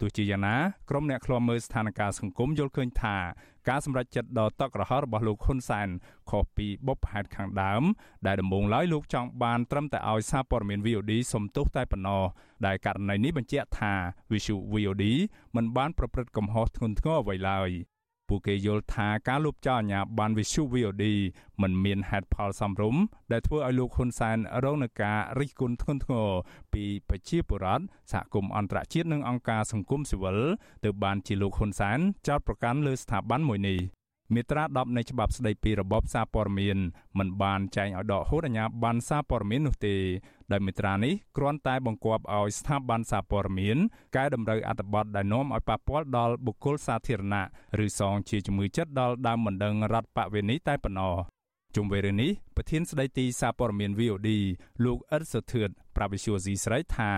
ទោះជាយ៉ាងណាក្រុមអ្នកឃ្លាំមើលស្ថានភាពសង្គមយល់ឃើញថាការសម្រេចចិត្តដ៏តក់ក្រហល់របស់លោកហ៊ុនសែនខុសពីបុព្វហេតុខាងដើម ដែលដំបូងឡើយលោកចង់បានត្រឹមតែឲ្យសារព័ត៌មាន VOD សំទុះតែប៉ុណ្ណោះដែលករណីនេះបញ្ជាក់ថា Visu VOD មិនបានប្រព្រឹត្តកំហុសធ្ងន់ធ្ងរអ្វីឡើយ ពួកគេយល់ថាការលុបចោលអាញាបានវិសុ VOD មិនមានហេតុផលសមរម្យដែលធ្វើឲ្យលោកហ៊ុនសែនរងនឹងការរិះគន់ធ្ងន់ធ្ងរពីប្រជាពលរដ្ឋសហគមន៍អន្តរជាតិនិងអង្គការសង្គមស៊ីវិលទើបបានជាលោកហ៊ុនសែនចោទប្រកាន់លើស្ថាប័នមួយនេះ មាត្រា10នៃច្បាប់ស្តីពីរបបសារព័ត៌មានមិនបានចែងឲ្យដកហូតអាជ្ញាប័ណ្ណសារព័ត៌មាននោះទេដោយមាត្រានេះគ្រាន់តែបង្គាប់ឲ្យស្ថាប័នសារព័ត៌មានកែតម្រូវអត្ថបទដែលនាំឲ្យប៉ះពាល់ដល់បុគ្គលសាធារណៈឬសងជាជំងឺចិត្តដល់ដើមបណ្ដឹងរដ្ឋបវេនីតែប៉ុណ្ណោះជុំវិញរឿងនេះប្រធានស្ដីទីសារព័ត៌មាន VOD លោកអ៊ិតសុធឿនប្រាប់វិសុយស៊ីស្រីថា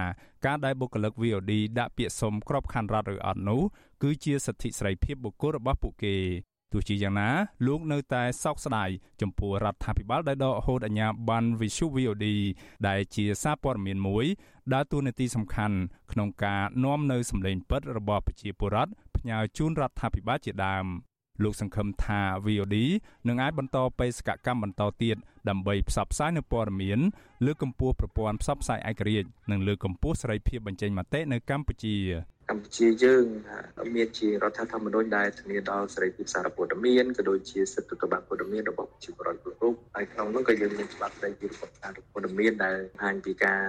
ការដែលបុគ្គលិក VOD ដាក់ពាក្យសុំក្របខ័ណ្ឌរដ្ឋឬអត់នោះគឺជាសិទ្ធិសេរីភាពបុគ្គលរបស់ពួកគេ ទោះជាយ៉ាងណាលោកនៅតែសោកស្ដាយចំពោះរដ្ឋាភិបាលដែលដកហូតអាជ្ញាប័ណ្ណ Visu VOD ដែលជាសារព័ត៌មានមួយដើរតួនាទីសំខាន់ក្នុងការនាំនៅសម្លេងពិតរបស់ប្រជាពលរដ្ឋផ្ញើជូនរដ្ឋាភិបាលជាដើមលោកសង្ឃឹមថា VOD នឹងអាចបន្តបេសកកម្មបន្តទៀតដើម្បីផ្សព្វផ្សាយនូវព័ត៌មានលើកកម្ពស់ប្រព័ន្ធផ្សព្វផ្សាយឯករាជ្យនិងលើកកម្ពស់សេរីភាពបញ្ចេញមតិនៅកម្ពុជា កម្ពុជាយើងមានជារដ្ឋធម្មនុញ្ញដែលធានាដល់សេរីភាពសារព័ត៌មានក៏ដូចជាសិទ្ធិទទួលបានព័ត៌មានរបស់ប្រជាពលរដ្ឋគ្រប់រូបហើយក្នុងនោះក៏យើងមានច្បាប់ស្តីពីរបបសារព័ត៌មានដែលបង្ហាញពីការ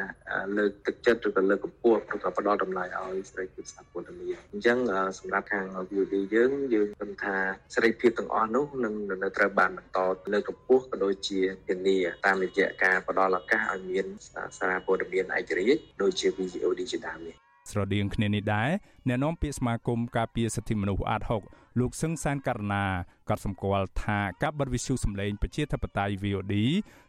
លើកទឹកចិត្តឬក៏លើកកម្ពស់ឬក៏ផ្ដល់តម្លៃឲ្យសេរីភាពសារព័ត៌មានអញ្ចឹងសម្រាប់ខាង VOD យើងយើងគិតថាសេរីភាពទាំងអស់នោះនឹងនៅត្រូវបានបន្តលើកកម្ពស់ក៏ដូចជាធានាតាមរយៈការផ្ដល់ឱកាសឲ្យមានសារព័ត៌មានឯករាជ្យដូចជា VOD ជាដើមនេះ ស្រដៀងគ្នានេះដែរអ្នកនាំពាក្យសមាគមការពារសិទ្ធិមនុស្សអាត6លោកសឹងសានករណាក៏សម្គាល់ថាការបិទវិទ្យុសម្លេងប្រជាធិបតេយ្យ VOD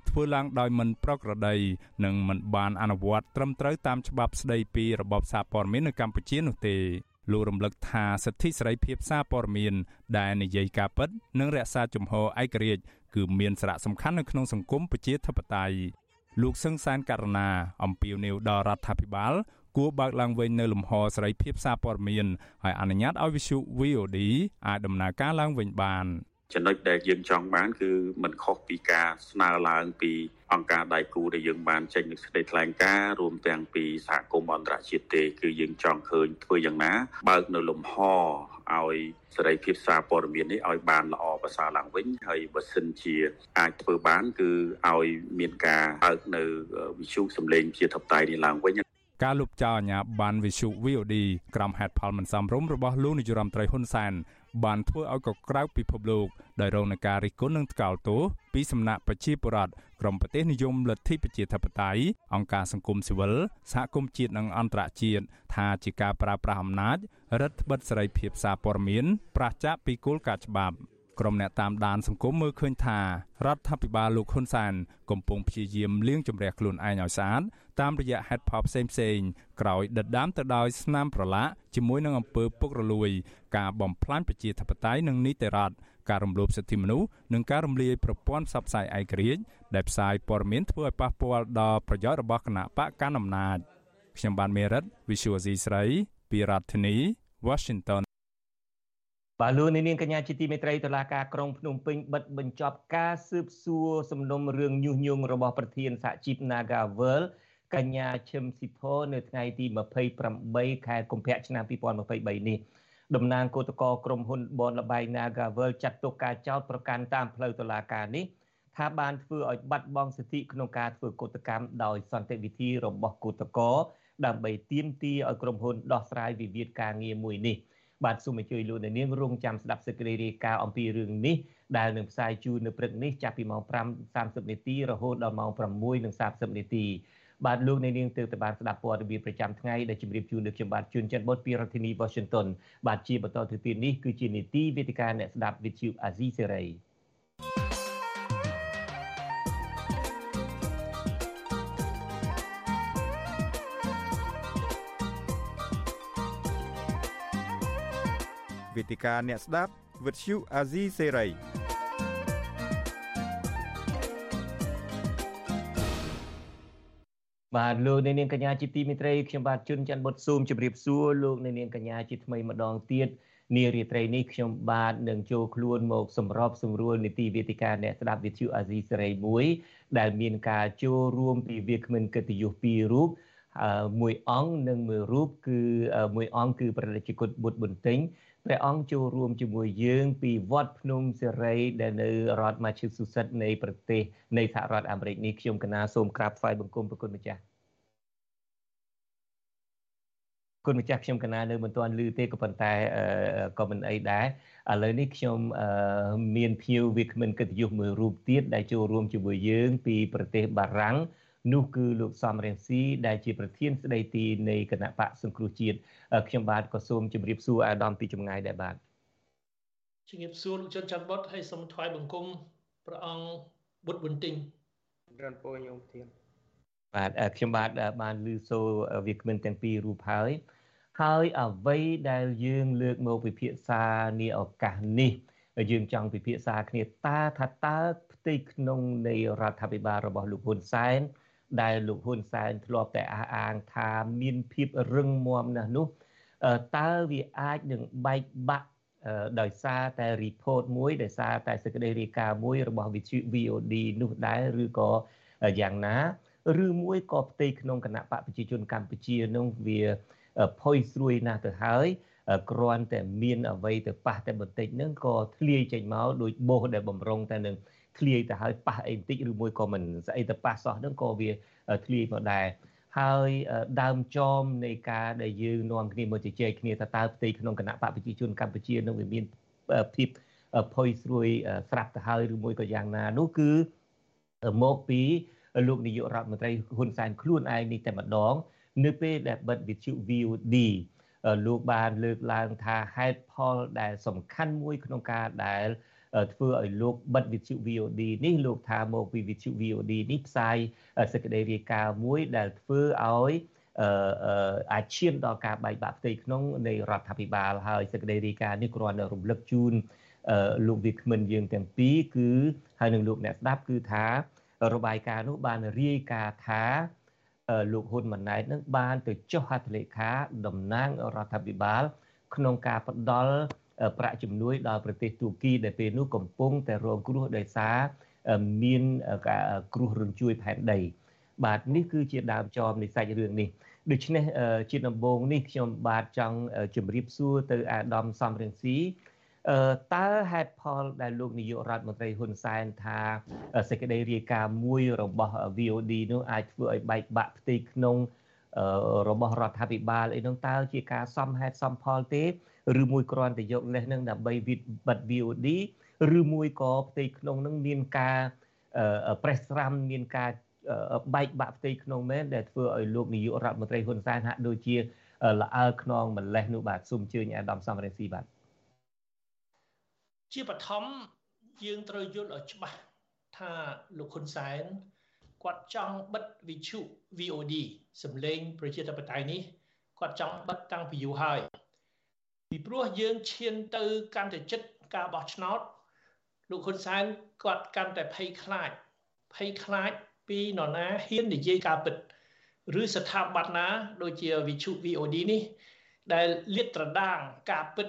ធ្វើឡើងដោយមិនប្រក្រតីនិងមិនបានអនុវត្តត្រឹមត្រូវតាមច្បាប់ស្តីពីរបបសារព័ត៌មាននៅកម្ពុជានោះទេលោករំលឹកថាសិទ្ធិសេរីភាពសារព័ត៌មានដែលនិយាយការពិត និងរក្សាជំហរឯករាជ្យគឺមានសារៈសំខាន់នៅក្នុងសង្គមប្រជាធិបតេយ្យលោកសឹងសានករណាអំពាវនាវដល់រដ្ឋាភិបាល គួរបើកឡើងវិញនៅលំហសេរីភាពសារព័ត៌មានហើយអនុញ្ញាតឲ្យវិទ្យុ VOD អាចដំណើរការឡើងវិញបានចំណុចដែលយើងចង់បានគឺมันខុសពីការស្នើឡើងពីអង្គការដៃគូដែលយើងបានចេញនូវសេចក្តីថ្លែងការណ៍រួមទាំងពីសហគមន៍អន្តរជាតិទេគឺយើងចង់ឃើញធ្វើយ៉ាងណា បើកនៅលំហឲ្យសេរីភាពសារព័ត៌មាននេះឲ្យបានល្អប្រសើរឡើងវិញហើយបើសិនជាអាចធ្វើបាន គឺឲ្យមានការបើកនៅវិទ្យុសម្លេងជាធិបតេយ្យនេះឡើងវិញ ការលុបចោលអាញាបានវិសុ VOD ក្រមហេតុផលមិនសមរម្យរបស់លោកនាយរដ្ឋមន្ត្រីហ៊ុនសែនបានធ្វើឲ្យកក្រៅពិភពលោកដោយរងនឹងការរិះគន់និងថ្កោលទោសពីសំណាក់ប្រជាពលរដ្ឋក្រុមប្រទេសនិយមលទ្ធិប្រជាធិបតេយ្យអង្គការសង្គមស៊ីវិលសហគមន៍ជាតិនិងអន្តរជាតិថាជាការប្រើប្រាស់អំណាចរដ្ឋបិទសេរីភាពសារព័ត៌មានប្រឆាចពីគោលការណ៍ច្បាប់ក្រុមអ្នកតាមដានសង្គមមើលឃើញថារដ្ឋាភិបាលលោកហ៊ុនសែនកំពុងព្យាយាមលាងជម្រះខ្លួនឯងឲ្យស្អាត តាមរយៈហេតុផលផ្សេងផ្សេងក្រោយដិតដាមទៅដោយស្នាមប្រឡាក់ជាមួយនឹងអំពើពុករលួយ ការបំផ្លាញប្រជាធិបតេយ្យនិងនីតិរដ្ឋការរំលោភសិទ្ធិមនុស្សនិងការរំលាយប្រព័ន្ធផ្សព្វផ្សាយឯករាជ្យដែលផ្សាយព័ត៌មានធ្វើឲ្យប៉ះពាល់ដល់ប្រយោជន៍របស់គណៈបកកណ្ដាលអំណាចខ្ញុំបានមេរិត Visual C ស្រីពីរដ្ឋធានី Washington បាទលោកនាងកញ្ញាជាទីមេត្រីតុលាការក្រុងភ្នំពេញបិទបញ្ចប់ការស៊ើបសួរសំណុំរឿងញុះញង់របស់ប្រធានសហជីព Nagavel កញ្ញាឈឹមស៊ីផនៅថ្ងៃទី28ខែកុម្ភៈឆ្នាំ2023នេះតំណាងគឧតកក្រុមហ៊ុនបនលបៃ Nagavel ចាត់ទុកការចោទប្រកាន់តាមផ្លូវតុលាការនេះថាបានធ្វើឲ្យបាត់បង់សិទ្ធិក្នុងការធ្វើកុតកម្មដោយសន្តិវិធីរបស់គឧតកដើម្បីទាមទារឲ្យក្រុមហ៊ុនដោះស្រាយវិវាទការងារមួយនេះ។បាទសូមអញ្ជើញលោកអ្នកនាងរងចាំស្ដាប់សេចក្តីរាយការណ៍អំពីរឿងនេះដែលនឹងផ្សាយជូននៅព្រឹកនេះចាប់ពីម៉ោង5:30នាទីរហូតដល់ម៉ោង6:30នាទី បាទលោកអ្នកនាងទើបតែបានស្ដាប់ព័ត៌មានប្រចាំថ្ងៃដែលជម្រាបជូនដល់ខ្ញុំបាទជួនច័ន្ទបុតពីរដ្ឋធានី Washington បាទជាបន្តទៅទៀតនេះគឺជានីតិវេទិកាអ្នកស្ដាប់ With You Azizi Serai វេទិកាអ្នកស្ដាប់វិទ្យុអា បាទលោកអ្នកនាងកញ្ញាជាទីមេត្រីខ្ញុំបាទជួនច័ន្ទបុតស៊ូមជម្រាបសួរលោកអ្នកនាងកញ្ញាជាថ្មីម្ដងទៀតនារីត្រីនេះខ្ញុំបាទនឹងចូលខ្លួនមកសម្របសម្រួលនីតិវេទិកាអ្នកស្ដាប់វិទ្យុអាស៊ីសេរីមួយដែលមានការចូលរួមពីវាគ្មិនកិត្តិយសពីររូបមួយអង្គនិងមួយរូបគឺមួយអង្គគឺប្រតិជនបុត្របន្ទិញ ព្រះអង្គចូលរួមជាមួយយើងពីវត្តភ្នំសេរីដែលនៅរដ្ឋ Massachusetts នៃប្រទេសនៃសហរដ្ឋអាមេរិកនេះខ្ញុំកណាសូមក្រាបថ្វាយបង្គំប្រគុណម្ចាស់គុណម្ចាស់ខ្ញុំកណានៅមិនទាន់ឮទេក៏ប៉ុន្តែក៏មិនអីដែរឥឡូវនេះខ្ញុំមានភៀវវាគ្មិនកិត្តិយសមួយរូបទៀតដែលចូលរួមជាមួយយើងពីប្រទេសបារាំង នោះគឺលោកសំរៀងស៊ីដែលជាប្រធានស្ដីទីនៃគណៈបកសង្គ្រោះជាតិខ្ញុំបាទក៏សូមជម្រាបសួរអាដាមពីចម្ងាយដែរបាទជំរាបសួរលោកជនច័ន្ទបុតហើយសូមថ្វាយបង្គំព្រះអង្គបុត្របន្ទិញរនពោញោមធានបាទខ្ញុំបាទបានឮសូរវាគ្មិនទាំងពីររូបហើយហើយអ្វីដែលយើងលើកមកពិភាក្សានាឱកាសនេះយើងចង់ពិភាក្សាគ្នាតើថាតើផ្ទៃក្នុងនៃរដ្ឋាភិបាលរបស់លោកហ៊ុនសែន ដែលលោកហ៊ុនសែនធ្លាប់តែអះអាងថាមានភាពរឹងមាំណាស់នោះតើវាអាចនឹងបែកបាក់ដោយសារតែ report មួយដោយសារតែសេចក្តីរាយការណ៍មួយរបស់វិទ្យុ VOD នោះដែរឬក៏យ៉ាងណាឬមួយក៏ផ្ទៃក្នុងគណៈបកប្រជាជនកម្ពុជានោះវាផុយស្រួយណាស់ទៅហើយគ្រាន់តែមានអ្វីទៅប៉ះតែបន្តិចហ្នឹងក៏ធ្លាយចេញមកដោយបោសដែលបំរុងតែនឹង ធ្លាយទៅហើយប៉ះអីបន្តិចឬមួយក៏មិនស្អីទៅប៉ះសោះហ្នឹងក៏វាធ្លាយមកដែរហើយដើមចមនៃការដែលយើងនាំគ្នាមកជជែកគ្នាថាតើផ្ទៃក្នុងគណៈបកប្រជាជនកម្ពុជានឹងវាមានភាពផុយស្រួយស្រាប់ទៅហើយឬមួយក៏យ៉ាងណានោះគឺមកពីលោកនាយករដ្ឋមន្ត្រីហ៊ុនសែនខ្លួនឯងនេះតែម្ដង នៅពេលដែលបិទវិទ្យុ VOD លោកបានលើកឡើងថាហេតុផលដែលសំខាន់មួយក្នុងការដែល ធ្វើឲ្យលោកបិទវិទ្យុ VOD នេះលោកថាមកពីវិទ្យុ VOD នេះផ្សាយសេចក្តីរាយការណ៍មួយដែលធ្វើឲ្យអាចឈានដល់ការបែកបាក់ផ្ទៃក្នុងនៃរដ្ឋាភិបាលហើយសេចក្តីរាយការណ៍នេះគ្រាន់តែរំលឹកជូនលោកវាគ្មិនយើងទាំងពីរគឺហើយនឹងលោកអ្នកស្ដាប់គឺថារបាយការណ៍នោះបានរាយការណ៍ថាលោកហ៊ុនម៉ាណែតនឹងបានទៅចុះហត្ថលេខាតំណាងរដ្ឋាភិបាល ក្នុងការផ្ដល់ ប្រាក់ជំនួយដល់ប្រទេសទូគីដែលពេលនោះកំពុងតែរងគ្រោះដោយសារមានការគ្រោះរញ្ជួយផែនដី បាទនេះគឺជាដើមចមនៃសាច់រឿងនេះដូច្នេះជាដំបូងនេះខ្ញុំបាទចង់ជម្រាបសួរទៅអាដាមសំរងស៊ីតើហេតុផលដែលលោកនាយករដ្ឋមន្ត្រីហ៊ុនសែនថាសេចក្តីរាយការណ៍មួយរបស់ VOD នោះអាចធ្វើឲ្យបែកបាក់ផ្ទៃក្នុងរបស់រដ្ឋាភិបាលអីនោះតើជាការសមហេតុសមផលទេ ឬមួយគ្រាន់តែយកលេសនឹងដើម្បីវិតបិទ VOD ឬមួយក៏ផ្ទៃក្នុងនឹងមានការប្រេះស្រាំមានការបែកបាក់ផ្ទៃក្នុងមែនដែលធ្វើឲ្យលោកនាយករដ្ឋមន្ត្រីហ៊ុនសែនហាក់ដូចជាល្អើខ្នងម្លេះនោះបាទសូមអញ្ជើញអាដាមសំរងស៊ីបាទជាបឋមយើងត្រូវយល់ឲ្យច្បាស់ថាលោកហ៊ុនសែនគាត់ចង់បិទវិទ្យុ VOD សម្លេងប្រជាធិបតេយ្យនេះគាត់ចង់បិទតាំងពីយូរហើយ ពីព្រោះយើងឈានទៅកាន់តែចិត្តការបោះឆ្នោតលោកហ៊ុនសែនគាត់កាន់តែភ័យខ្លាចភ័យខ្លាចពីនរណាហ៊ាននិយាយការពិតឬស្ថាប័នណា ដូចជាវិទ្យុ VOD នេះ ដែលលាតត្រដាងការពិត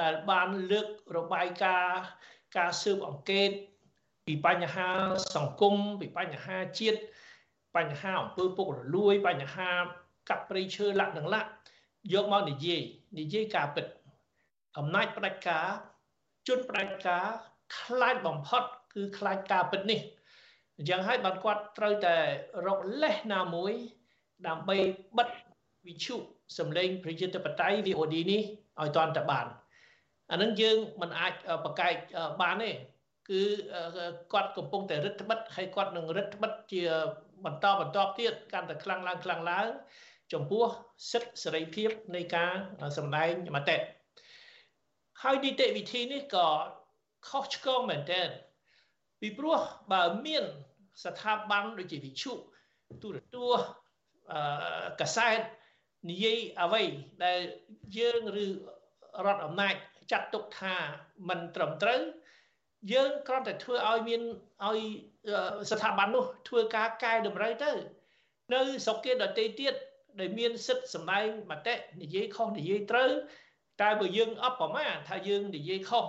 ដែលបានលើករបាយការណ៍ការស៊ើបអង្កេតពីបញ្ហាសង្គមពីបញ្ហាជាតិបញ្ហាអំពើពុករលួយបញ្ហាកាប់ព្រៃឈើលក្ខនឹងលក្ខយកមកនិយាយ និយាយការពិតអំណាចផ្ដាច់ការជនផ្ដាច់ការខ្លាចបំផុត គឺខ្លាចការពិតនេះអញ្ចឹងហើយបានគាត់ត្រូវតែរកលេសណាមួយ ដើម្បីបិទវិទ្យុសម្លេងប្រជាធិបតេយ្យ VOD នេះឲ្យតាន់តែបានអានឹងយើងមិនអាចបកកែកបានទេគឺគាត់កំពុងតែរឹតបន្តឹងហើយគាត់នឹងរឹតបន្តឹងជាបន្តបន្តទៀតកាន់តែខ្លាំងឡើងខ្លាំងឡើង ចំពោះសិទ្ធិសេរីភាពនៃការសម្ដែងមតិហើយនីតិវិធីនេះក៏ខុសឆ្គងមែនទែនពីព្រោះបើមានស្ថាប័នដូចជាវិជុទូរទស្សន៍អឺកាសែតនិយាយអ្វីដែលយើងឬរដ្ឋអំណាចចាត់ទុកថាมันត្រឹមត្រូវយើងគ្រាន់តែធ្វើឲ្យមានឲ្យស្ថាប័ននោះធ្វើការកែតម្រូវទៅ នៅស្រុកគេដទៃទៀត ដែលមានសិទ្ធិសម្ដែងមតិនិយាយខុសនិយាយត្រូវតែបើយើងអបប្រមាថាយើងនិយាយខុស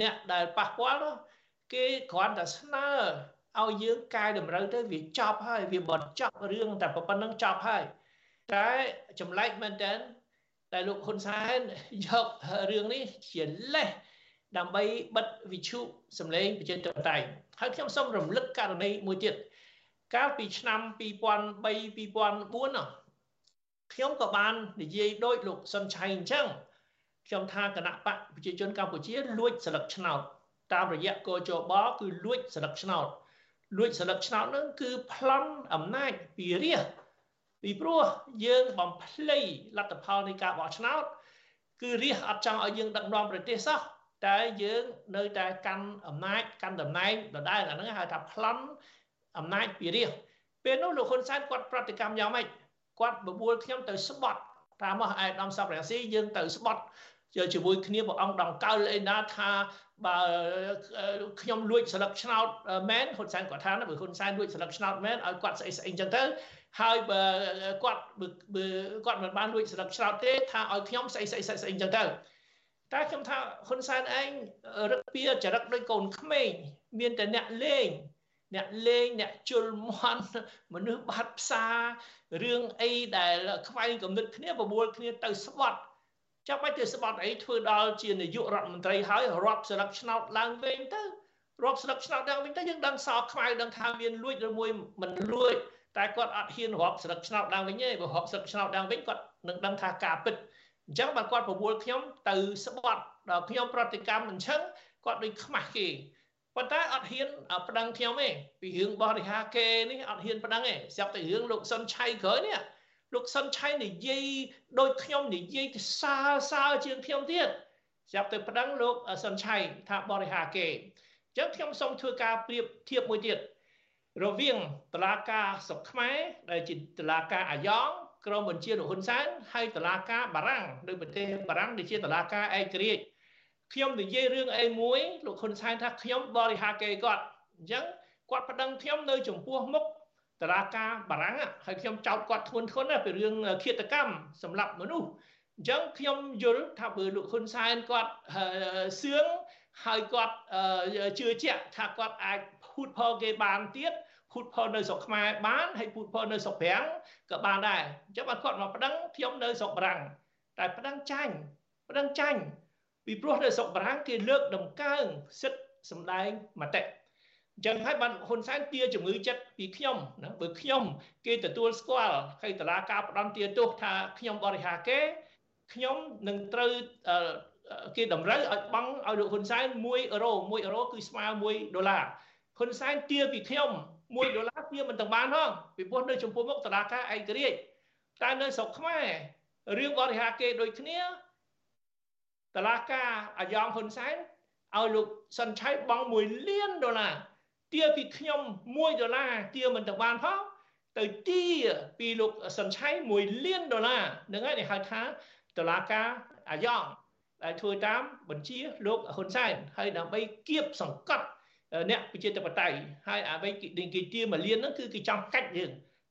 អ្នកដែលប៉ះពាល់នោះគេគ្រាន់តែស្នើឲ្យយើងកែតម្រូវទៅវាចប់ហើយវាបញ្ចប់រឿងតែប៉ុណ្្នឹងចប់ហើយតែចម្លែកមែនតើតែលោកហ៊ុនសែនយករឿងនេះជាលេសដើម្បីបិទវិទ្យុសម្លេងប្រជាធិបតេយ្យហើយខ្ញុំសូមរំលឹកករណីមួយទៀតកាលពីឆ្នាំ2003 2004 ខ្ញុំក៏បាននិយាយដោយលោកសុនឆៃអញ្ចឹងខ្ញុំថាគណៈបកប្រជាជនកម្ពុជាលួចស្លឹកឆ្នោតតាមរយៈកោជបគឺលួចស្លឹកឆ្នោតលួចស្លឹកឆ្នោតនឹងគឺប្លន់អំណាចពីរាជពីព្រោះយើងបំភ្លៃលទ្ធផលនៃការបោះឆ្នោត គឺរាជអត់ចង់ឲ្យយើងដឹកនាំប្រទេសសោះតែយើងនៅតែកាន់អំណាចកាន់តំណែងដដែលអាហ្នឹងហៅថាប្លន់អំណាចពីរាជពេលនោះលោកហ៊ុនសែនគាត់ប្រតិកម្មយ៉ាងម៉េច គាត់បបួលខ្ញុំទៅស្បត់តាមមកឯកឧត្តមសុករាំងស៊ីយើងទៅស្បត់ជាមួយគ្នាព្រះអង្គដង្កោលអីណាថាបើខ្ញុំលួចស្លឹកឆ្នោតមែនហ៊ុនសែនគាត់ថាបើហ៊ុនសែនលួចស្លឹកឆ្នោតមែនឲ្យគាត់ស្អីស្អីអញ្ចឹងទៅហើយបើគាត់បើគាត់មិនបានលួចស្លឹកឆ្នោតទេថាឲ្យខ្ញុំស្អីស្អីស្អីអញ្ចឹងទៅតែខ្ញុំថាហ៊ុនសែនឯងរឹកពីចរិតដូចកូនក្មេងមានតែអ្នកលេង អ្នកលេងអ្នកជលមន់មនុស្សបាត់ផ្សាររឿងអីដែលខ្វែងគំនិតគ្នាបបួលគ្នាទៅស្បត់ចាំបាច់ទៅស្បត់អីធ្វើដល់ជានាយករដ្ឋមន្ត្រីហើយរាប់ស្លឹកឆ្នោតឡើងវិញទៅរាប់ស្លឹកឆ្នោតឡើងវិញទៅយើងដឹងសោខ្មៅដឹងថាមានលួចឬមួយមិនលួចតែគាត់អត់ហ៊ានរាប់ស្លឹកឆ្នោតឡើងវិញទេបើរាប់ស្លឹកឆ្នោតឡើងវិញគាត់នឹងដឹងថាការពិតអញ្ចឹងបើគាត់ប្រមូលខ្ញុំទៅស្បត់ដល់ខ្ញុំប្រតិកម្មអញ្ចឹងគាត់ដូចខ្មាស់គេ ប៉ុន្តែអត់ហ៊ានប្តឹងខ្ញុំទេពីរឿងបរិហាគេនេះអត់ហ៊ានប្តឹងទេស្រាប់តែរឿងលោកសុនឆៃក្រោយនេះលោកសុនឆៃនិយាយដូចខ្ញុំនិយាយទៅសើសើជាងខ្ញុំទៀតស្រាប់តែប្តឹងលោកសុនឆៃថាបរិហាគេអញ្ចឹងខ្ញុំសូមធ្វើការប្រៀបធៀបមួយទៀតរវាងតឡាការសុកខ្មែរដែលជាតឡាការអាយ៉ងក្រមបញ្ជាលោកហ៊ុនសែនហើយតឡាការបារាំងនៅប្រទេសបារាំងដែលជាតឡាការឯករាជ្យ ខ្ញុំនិយាយរឿងអីមួយលោកហ៊ុនសែនថាខ្ញុំបរិហាគេគាត់អញ្ចឹងគាត់ប្តឹងខ្ញុំនៅចំពោះមុខតឡាការបារាំងហើយខ្ញុំចោទគាត់ធ្ងន់ធ្ងរណាស់ពីរឿងឃាតកម្មសម្រាប់មនុស្សអញ្ចឹងខ្ញុំយល់ថាបើលោកហ៊ុនសែនគាត់សឿងហើយគាត់ជឿជាក់ថាគាត់អាចភូតផលគេបានទៀតភូតផលនៅស្រុកខ្មែរបានហើយភូតផលនៅស្រុកប្រាំងក៏បានដែរអញ្ចឹងបើគាត់មកប្តឹងខ្ញុំនៅស្រុកបារាំងតែប្តឹងចាញ់ប្តឹងចាញ់ ពីព្រោះនៅស្រុកបារាំងគេលើកដំកើងសិទ្ធិសម្ដែងមតិអញ្ចឹងហើយបានហ៊ុនសែនទាជំងឺចិត្តពីខ្ញុំណាបើខ្ញុំគេទទួលស្គាល់ហើយតឡាការផ្ដំទាទោសថាខ្ញុំបរិហាគេខ្ញុំនឹងត្រូវគេតម្រូវឲ្យបង់ឲ្យលោកហ៊ុនសែន1អឺរ៉ូ1អឺរ៉ូគឺស្មើ1ដុល្លារហ៊ុនសែនទាពីខ្ញុំ1ដុល្លារទាមិនទាំងបានផងពីព្រោះនៅចំពោះមុខតឡាការឯករាជ្យតែនៅស្រុកខ្មែររឿងបរិហាគេដូចគ្នា តឡាការអាយ៉ងហ៊ុនសែនឲ្យលោកសុនឆៃបង់1លានដុល្លារទាពីខ្ញុំ1ដុល្លារទាមិនទាំងបានផងទៅទាពីលោកសុនឆៃ1លានដុល្លារនឹងហើយគេហៅថាតឡាការអាយ៉ងដែលធ្វើតាមបញ្ជាលោកហ៊ុនសែនហើយដើម្បីគៀបសង្កត់អ្នកប្រជាធិបតេយ្យហើយអ្វីគេទាមួយលានហ្នឹងគឺគេចង់កាច់យើង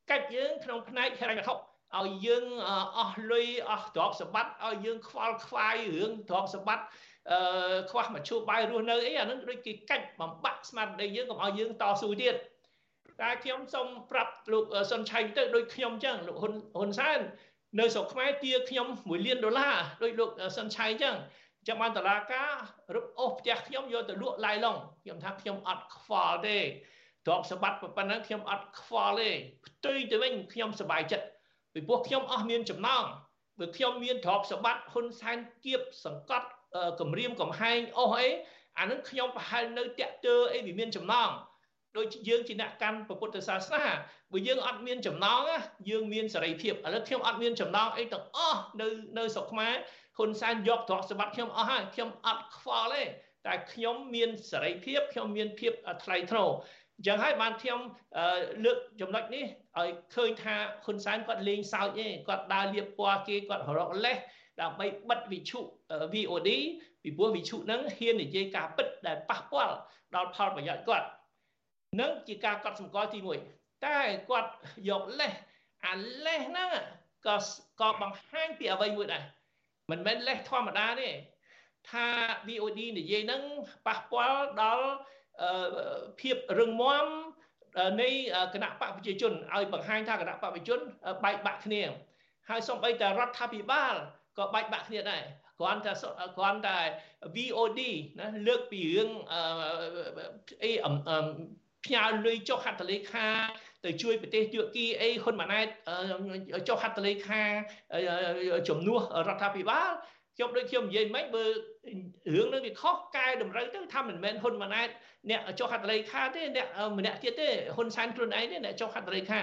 កាច់យើងក្នុងផ្នែកហិរញ្ញវត្ថុ ឲ្យយើងអស់លុយអស់ទ្រព្យសម្បត្តិឲ្យយើងខ្វល់ខ្វាយរឿងទ្រព្យសម្បត្តិអឺខ្វះមជ្ឈបាយរស់នៅអីអានឹងដូចគេកាច់បំបាក់ស្មារតីយើងកុំឲ្យយើងតស៊ូទៀតតែខ្ញុំសូមប្រាប់លោកសុនឆៃទៅដូចខ្ញុំអញ្ចឹងលោកហ៊ុនហ៊ុនសែននៅស្រុកខ្មែរទាខ្ញុំ1លានដុល្លារដោយលោកសុនឆៃអញ្ចឹងចាំបានតឡាការរឹបអូសផ្ទះខ្ញុំយកទៅលក់ឡាយឡុងខ្ញុំថាខ្ញុំអត់ខ្វល់ទេទ្រព្យសម្បត្តិប៉ុណ្ណឹងខ្ញុំអត់ខ្វល់ទេផ្ទុយទៅវិញខ្ញុំសប្បាយចិត្ត ពីព្រោះខ្ញុំអស់មានចំណងបើខ្ញុំមានទ្រព្យសម្បត្តិហ៊ុនសែនគៀបសង្កត់គម្រាមកំហែងអស់អីអានឹងខ្ញុំប្រហែលនៅតាក់ទើអីវាមានចំណងដូចយើងជាអ្នកកាន់ពុទ្ធសាសនាបើយើងអត់មានចំណងយើងមានសេរីភាពឥឡូវខ្ញុំអត់មានចំណងអីទាំងអស់នៅនៅស្រុកខ្មែរហ៊ុនសែនយកទ្រព្យសម្បត្តិខ្ញុំអស់ហើយខ្ញុំអត់ខ្វល់ទេតែខ្ញុំមានសេរីភាពខ្ញុំមានភាពថ្លៃថ្នូរ អញ្ចឹងហើយបានខ្ញុំលើកចំណុចនេះឲ្យឃើញថាហ៊ុនសែនគាត់លេងសើចទេគាត់ដើរលៀបពណ៌គេគាត់រកលេសដើម្បីបិទវិជុ VOD ពីព្រោះវិជុហ្នឹងហ៊ាននិយាយការពិតដែលប៉ះពាល់ដល់ផលប្រយោជន៍គាត់នឹងជាការកត់សម្គាល់ទី1តែគាត់យកលេសអាលេសហ្នឹងក៏ក៏បង្ហាញពីអ្វីមួយដែរមិនមែនលេសធម្មតាទេថា VOD និយាយហ្នឹងប៉ះពាល់ដល់ ភាពរឹងមាំនៃគណៈបកប្រជាជនឲ្យបង្ហាញថាគណៈបកប្រជាជនបែកបាក់គ្នាហើយសូម្បីតែរដ្ឋាភិបាលក៏បែកបាក់គ្នាដែរគ្រាន់តែគ្រាន់តែ VOD ណាលើកពីរឿងអីផ្ញើលុយចុះហត្ថលេខាទៅជួយប្រទេសទួរគីអីហ៊ុនម៉ាណែតចុះហត្ថលេខាជំនួសរដ្ឋាភិបាល ខ្ញុំដូចខ្ញុំនិយាយមិញបើរឿងនឹងវាខុសកែតម្រូវទៅថាមិនមែនហ៊ុនម៉ាណែតអ្នកចុះហត្ថលេខាទេអ្នកម្នាក់ទៀតទេហ៊ុនសែនខ្លួនឯងទេអ្នកចុះហត្ថលេខា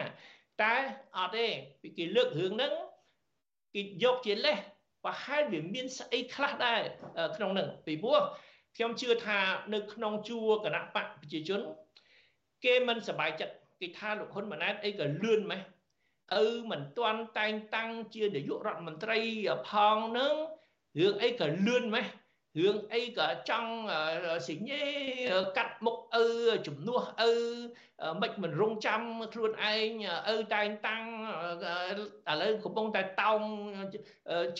តែអត់ទេពីគេលើករឿងហ្នឹងគេយកជាលេសប្រហែលវាមានស្អីខ្លះដែរក្នុងហ្នឹងពីព្រោះខ្ញុំជឿថានៅក្នុងជួរគណៈបកប្រជាជន គេមិនសប្បាយចិត្តគេថាលោកហ៊ុនម៉ាណែតអីក៏លឿនម៉េះឪមិនទាន់តែងតាំងជានាយករដ្ឋមន្ត្រីផងនឹង រឿងអីក៏លឿនម៉េះរឿងអីក៏ចង់សញ្ញេកាត់មុខឪជំនួសឪមិនមិនរងចាំខ្លួនឯងឪតែងតាំងឥឡូវកំពុងតែតោង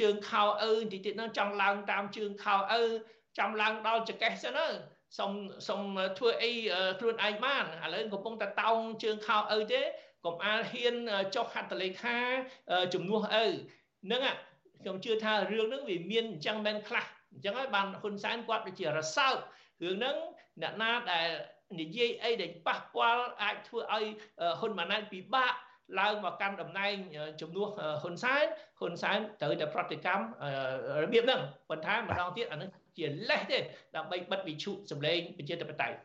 ជើងខោឪបន្តិចទៀតហ្នឹងចង់ឡើងតាមជើងខោឪចាំឡើងដល់ចកេះសិនទៅសុំសុំធ្វើអីខ្លួនឯងបានឥឡូវកំពុងតែតោងជើងខោឪទេកុំអាលហ៊ានចុះហត្ថលេខាជំនួសឪហ្នឹង ខ្ញុំជឿថារឿងហ្នឹងវាមានអញ្ចឹងមែនខ្លះអញ្ចឹងហើយបានហ៊ុនសែនគាត់ដូចជារសើបរឿងហ្នឹងអ្នកណាដែលនិយាយអីដែលប៉ះពាល់អាចធ្វើឲ្យហ៊ុនម៉ាណែតពិបាកឡើងមកកាន់តំណែងជំនួសហ៊ុនសែនហ៊ុនសែនត្រូវតែប្រតិកម្មរបៀបហ្នឹងប៉ុន្តែម្ដងទៀតអានឹងជាលេសទេដើម្បីបិទវិជុសម្លេងប្រជាធិបតេយ្យ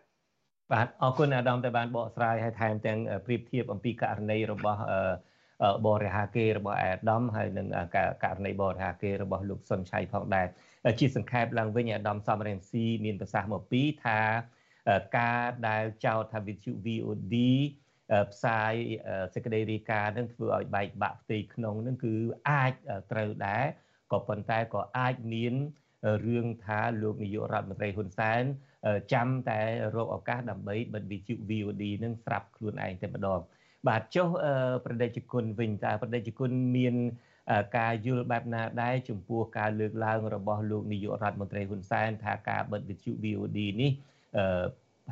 បាទអរគុណអាដាមតែបានបកស្រាយហើយថែមទាំងប្រៀបធៀបអំពីករណីរបស់ បរិហាគេរបស់អាដាមហើយនឹងករណីបរិហាគេរបស់លោកសុនឆៃផងដែរជាសង្ខេបឡើងវិញអាដាមសំរងស៊ីមានប្រសាសន៍មកពីថាការដែលចោទថាវិទ្យុ VOD ផ្សាយសេចក្តីរាយការណ៍នឹងធ្វើឲ្យបែកបាក់ផ្ទៃក្នុងនឹងគឺអាចត្រូវដែរក៏ប៉ុន្តែក៏អាចមានរឿងថាលោកនាយករដ្ឋមន្ត្រីហ៊ុនសែនចាំតែរកឱកាសដើម្បីបិទវិទ្យុ VOD នឹងស្រាប់ខ្លួនឯងតែម្ដង បាទចុះប្រតិជនគុណវិញតើប្រតិជនគុណមានការយល់បែបណាដែរចំពោះការលើកឡើងរបស់លោកនាយករដ្ឋមន្ត្រីហ៊ុនសែនថាការបិទវិទ្យុ VOD នេះ